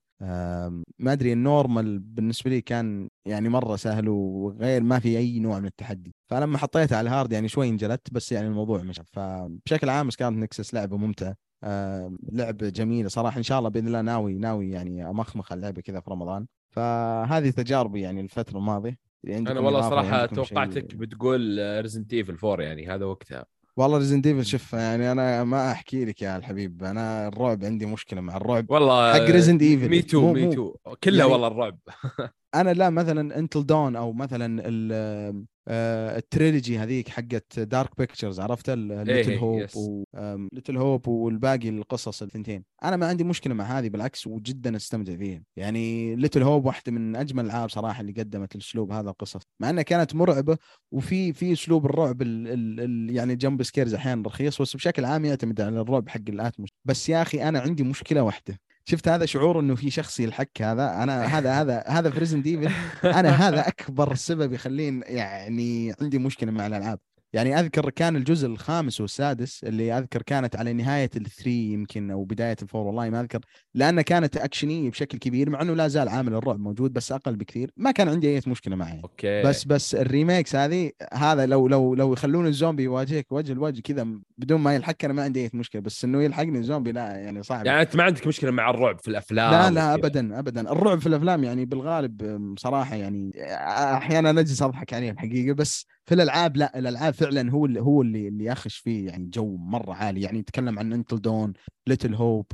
ما أدري ال normal بالنسبة لي كان يعني مرة سهل وغير ما في أي نوع من التحدي. فلما حطيتها على ال hard يعني شوي انجلت بس يعني الموضوع مشى. فبشكل عام كانت Nexus لعبة ممتعة. آه لعبة جميلة صراحة. إن شاء الله بإذن الله ناوي ناوي يعني أمخمخ اللعبة كذا في رمضان. فهذه تجاربي يعني الفترة الماضية. أنا والله صراحة توقعتك بتقول Resident Evil 4 يعني هذا وقتها. والله Resident Evil شوف يعني أنا ما أحكي لك يا الحبيب أنا الرعب عندي مشكلة مع الرعب والله حق Resident Evil me too me too كلها يعني والله الرعب. <laughs> أنا لا مثلا Until Dawn أو مثلا ال trilogy هذيك حقت Dark Pictures عرفت؟ Little Hope Little Hope والباقي القصص الثنتين. أنا ما عندي مشكلة مع هذه بالعكس وجدا أستمتع فيها. يعني Little Hope واحدة من أجمل الألعاب صراحة اللي قدمت الاسلوب هذا القصص. مع إنها كانت مرعبة وفي في أسلوب الرعب ال ال ال يعني jump scares أحيانا رخيص بس بشكل عام يعتمد على الرعب حق ال atmos. بس يا أخي أنا عندي مشكلة واحدة. شفت هذا شعور إنه في شخص يلحقك هذا؟ أنا هذا هذا هذا في Resident Evil أنا هذا أكبر سبب يخليني يعني عندي مشكلة مع الألعاب. يعني أذكر كان الجزء الخامس والسادس اللي أذكر كانت على نهاية ال three يمكن أو بداية ال four والله ما أذكر لانها كانت اكشنيه بشكل كبير مع إنه لا زال عامل الرعب موجود بس أقل بكثير. ما كان عندي أي مشكلة معه أوكي. بس بس ال remakes هذه هذا لو لو لو يخلون الزومبي يواجهك وجه لوجه كذا بدون ما يلحقك أنا ما عندي أي مشكلة بس إنه يلحقني الزومبي لا يعني صعب. يعني أنت ما عندك مشكلة مع الرعب في الأفلام لا لا ابدا ابدا. الرعب في الأفلام يعني بالغالب صراحة يعني أحيانا نجلس أضحك عليه الحقيقة بس في الألعاب لا الألعاب فعلا هو اللي هو اللي اللي يخش فيه يعني جو مرة عالي. يعني نتكلم عن Until Dawn Little Hope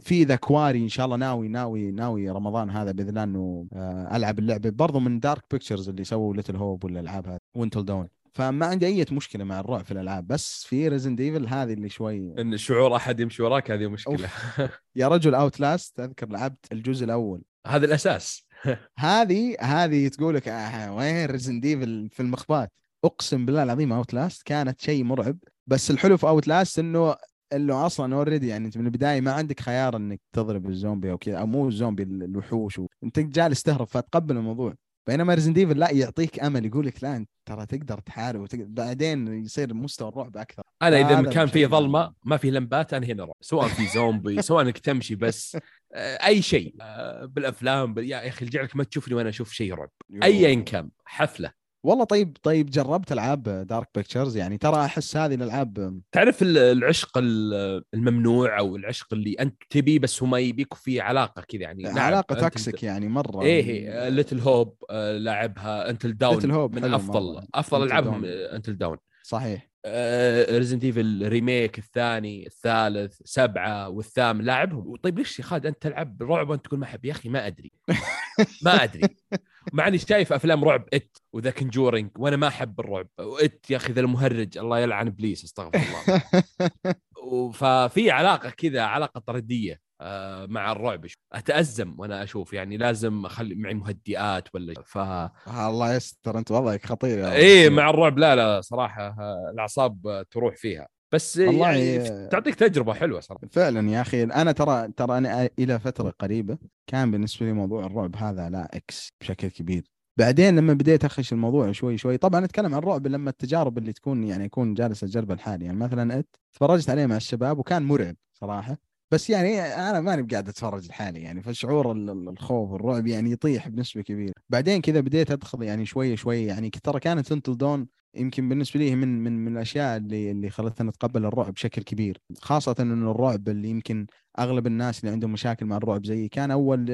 في The Quarry إن شاء الله ناوي ناوي ناوي رمضان هذا بإذن الله إنه آه، ألعب اللعبة. برضو من Dark Pictures اللي سووا Little Hope والالعاب هذه و Until Dawn فما عندي أي مشكلة مع الرعب في الألعاب بس في Resident Evil هذه اللي شوي إن شعور أحد يمشي وراك هذه مشكلة. <laughs> يا رجل Outlast أذكر لعبت الجزء الأول. هذا الأساس. <laughs> هذه هذه تقول لك آه وين Resident Evil في المخبات؟ أقسم بالله العظيم Outlast كانت شيء مرعب بس الحلو في Outlast إنه إنه أصلا already يعني أنت من البداية ما عندك خيار إنك تضرب الزومبي أو كذا أو مو الزومبي الوحوش و... أنت جالس تهرب فتقبل الموضوع. بينما Resident Evil لا يعطيك أمل يقول لك لا أنت ترى تقدر تحارب وتقدر بعدين يصير مستوى الرعب أكثر. أنا إذا كان في ظلمة ما في لمبات أنا هنا رعب سواء في زومبي <laughs> سواء إنك تمشي بس آه، أي شيء آه، بالأفلام يا أخي رجعك ما تشوفني وأنا أشوف شيء رعب. ايا كان حفلة. والله طيب طيب جربت ألعاب Dark Pictures يعني ترى أحس هذه الألعاب تعرف العشق الممنوع أو العشق اللي أنت تبي بس هو ما يبيك في علاقة كذا يعني. علاقة toxic يعني مرة إيه Little Hope لاعبها Until Dawn من افضل مرة. أفضل ألعابهم Until Dawn صحيح. Resident Evil remake الثاني الثالث سبعة والثامن لاعبهم. طيب ليش يا خالد أنت تلعب رعب وأنت تقول ما أحب؟ يا أخي ما أدري. <laughs> ما أدري. مع إني شايف أفلام رعب It و The Conjuring وأنا ما أحب الرعب. It يا أخي ذا المهرج الله يلعن إبليس أستغفر الله. <laughs> ففي علاقة كذا علاقة طردية آه، مع الرعب أتأزم وأنا أشوف يعني لازم أخلي معي مهدئات ولا ف الله يستر أنت وضعك خطير إيه مع الرعب لا لا صراحة آه، الأعصاب تروح فيها. بس والله يعني تعطيك تجربة حلوة صراحة. فعلا يا أخي أنا ترى ترى أنا إلى فترة قريبة كان بالنسبة لي موضوع الرعب هذا لا إكس بشكل كبير. بعدين لما بديت أخش الموضوع شوي شوي طبعا أتكلم عن الرعب لما التجارب اللي تكون يعني اكون جالس اجربها لحالي يعني مثلا ات تفرجت عليه مع الشباب وكان مرعب صراحة بس يعني أنا ماني بقاعد أتفرج لحالي يعني فشعور الخوف والرعب يعني يطيح بنسبة كبيرة. بعدين كذا بديت أدخل يعني شوي شوي يعني ترى كانت Until Dawn يمكن بالنسبة لي من من من الأشياء اللي اللي خلتنا نتقبل الرعب بشكل كبير خاصة انه الرعب اللي يمكن أغلب الناس اللي عندهم مشاكل مع الرعب زي كان أول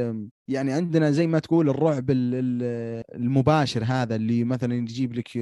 يعني عندنا زي ما تقول الرعب المباشر هذا اللي مثلا يجيب لك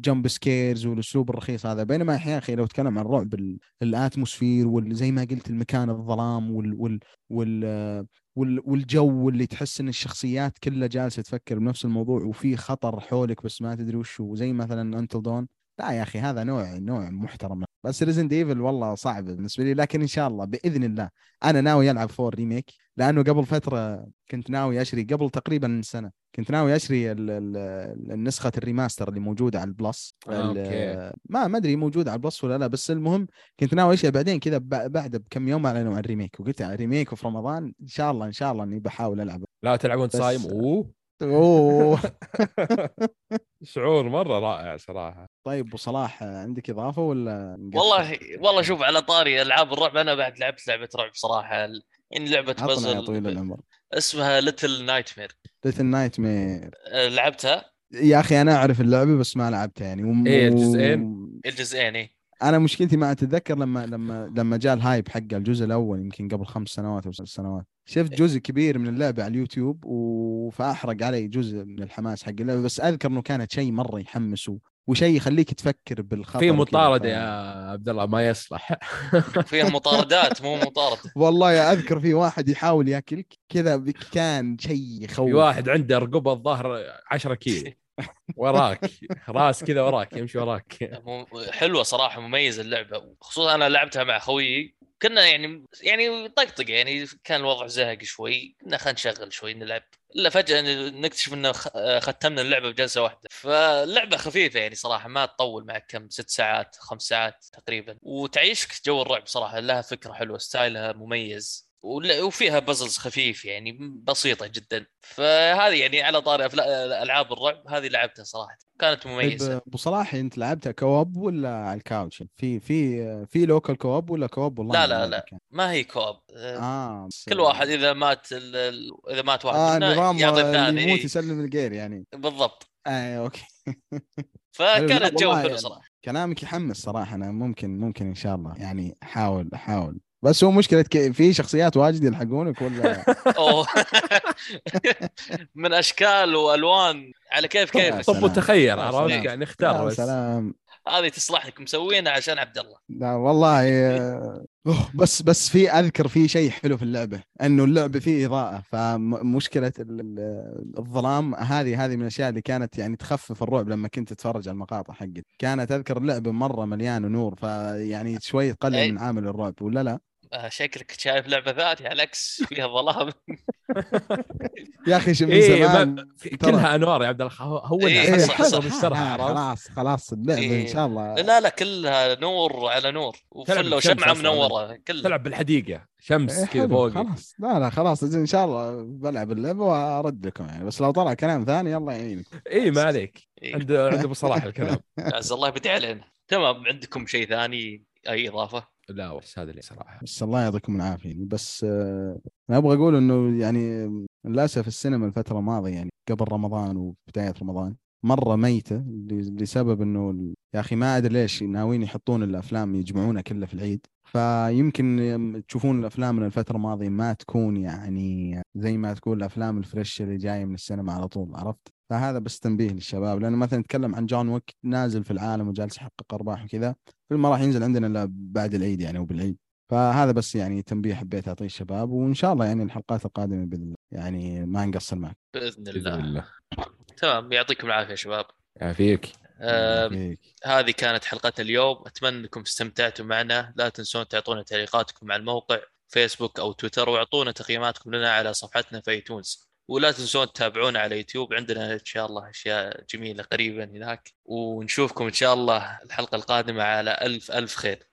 jump scares والأسلوب الرخيص هذا بينما يا أخي لو تكلم عن الرعب ال atmosphere وزي ما قلت المكان الظلام وال وال وال والجو اللي تحس إن الشخصيات كلها جالسة تفكر بنفس الموضوع وفي خطر حولك بس ما تدري وش هو زي مثلا Until Dawn لا يا أخي هذا نوع نوع محترم. بس Resident Evil والله صعب بالنسبة لي لكن إن شاء الله بإذن الله أنا ناوي ألعب four remake لأنه قبل فترة كنت ناوي أشري قبل تقريبا سنة كنت ناوي اشتري النسخه ال remaster اللي موجودة على ال Plus. okay. ما ما أدري موجودة على ال Plus ولا لا بس المهم كنت ناوي اشتري بعدين كذا بعد بكم يوم اعلنوا عن ال remake. وقلت remake في رمضان إن شاء الله إن شاء الله إني بحاول ألعب. لا تلعب وانت صايم أوه. أوه. <laughs> شعور مرة رائع صراحة. طيب أبو صلاح عندك إضافة ولا والله والله شوف على طاري ألعاب الرعب أنا بعد لعبت لعبة رعب صراحة يعني لعبة بازل يا طويل العمر. اسمها Little Nightmare Little Nightmare لعبتها. يا أخي أنا أعرف اللعبة بس ما لعبتها يعني وم... إيه الجزئين. الجزئين إيه. أنا مشكلتي ما أتذكر لما لما لما جاء الهايب حق الجزء الأول يمكن قبل خمس سنوات أو ست سنوات. شفت جزء كبير من اللعبه على اليوتيوب وفأحرق علي جزء من الحماس حق اللعبه بس أذكر إنه كانت شيء مرة يحمس وشيء يخليك تفكر بالخطر في مطاردة. يا عبد الله ما يصلح. <laughs> فيها مطاردات مو مطارده والله يا أذكر في واحد يحاول ياكلك كذا كان شيء يخوف. في واحد عنده رقبة الظهر 10 كيلو. <laughs> وراك راس كذا وراك يمشي وراك. حلوة صراحة مميزة اللعبة. خصوصا أنا لعبتها مع خويي كنا يعني يعني طقطق يعني كان الوضع زهق شوي كنا خلينا نشغل شوي نلعب. إلا فجأة نكتشف انه ختمنا اللعبة بجلسة واحدة. فاللعبه خفيفة يعني صراحة ما تطول معك كم ست ساعات خمس ساعات تقريبا. وتعيشك جو الرعب صراحة لها فكرة حلوة style ها مميز. وفيها puzzles خفيف يعني بسيطة جدا. فهذه يعني على طاري ألعاب الرعب هذه لعبتها صراحة. كانت مميزة. طيب أبو صلاح أنت لعبتها co-op ولا على ال couch في في في local co-op ولا co-op والله لا لا لا. ما هي co-op. آه كل واحد إذا مات إذا مات واحد آه نظام يعطي الثاني. يموت يسلم الغير يعني. بالضبط. آه okay. <laughs> فكانت جو حلو صراحة. كلامك يحمس صراحة. أنا ممكن ممكن إن شاء الله يعني احاول أحاول. بس هو مشكلة في شخصيات واجد يلحقونك ولا؟ <laughs> أوه. من أشكال وألوان. على كيف كيف طب وتخيل عرفت؟ يعني اختار بس. سلام. هذه تصلح لك مسوينها عشان عبد الله. لا والله أوه بس بس في أذكر في شيء حلو في اللعبة إنه اللعبة فيه إضاءة فمشكله الظلام هذه هذه من الأشياء اللي كانت يعني تخفف الرعب لما كنت تتفرج على المقاطع حقت كانت أذكر اللعبة مرة مليانة نور فيعني شوي تقلل من عامل الرعب ولا لا؟ آه، شكلك شايف لعبة ذاتي على العكس فيها ظلام. يا أخي شو من إيه زمان كلها أنوار يا عبد الله هو إيه خلاص خلاص اللعبه إيه. ان شاء الله. لا لا كلها نور على نور. وفله وشمعه منورة كلها. تلعب بالحديقة. شمس إيه كذا فوق خلاص. لا لا خلاص إن شاء الله بلعب اللعبة وأرد لكم يعني. بس لو طلع كلام ثاني الله يعينك اي ما عليك. إيه. عند عند أبو صلاح الكلام. <laughs> عز الله يبدي علينا. تمام عندكم شيء ثاني؟ أي إضافة؟ لا بس هذا اللي صراحة. بس الله يعطيكم العافية. بس آه أنا أبغى أقول إنه يعني للأسف السينما الفترة الماضية يعني قبل رمضان وبداية رمضان مرة ميتة ل- لسبب إنه ال- يا أخي ما أدري ليش ناويين يحطون الأفلام يجمعونها كلها في العيد. فيمكن تشوفون الأفلام من الفترة الماضية ما تكون يعني زي ما تكون الأفلام الفريش اللي جاية من السينما على طول عرفت؟ فهذا بس تنبيه للشباب. لأنه مثلا نتكلم عن جون ويك نازل في العالم وجالس يحقق أرباح وكذا فيلم ما راح ينزل عندنا إلا بعد العيد يعني وبالعيد فهذا بس يعني تنبيه حبيت أعطيه الشباب وإن شاء الله يعني الحلقات القادمة بإذن الله يعني ما نقصر معك. بإذن الله. الله. تمام يعطيكم العافية يا شباب. يعافيك. آه. هذه كانت حلقة اليوم. أتمنى أنكم استمتعتوا معنا. لا تنسون تعطونا تعليقاتكم على الموقع فيسبوك أو تويتر وأعطونا تقييماتكم لنا على صفحتنا في ايتونز ولا تنسون تتابعونا على يوتيوب. عندنا إن شاء الله أشياء جميلة قريبا هناك. ونشوفكم إن شاء الله الحلقة القادمة على ألف ألف خير.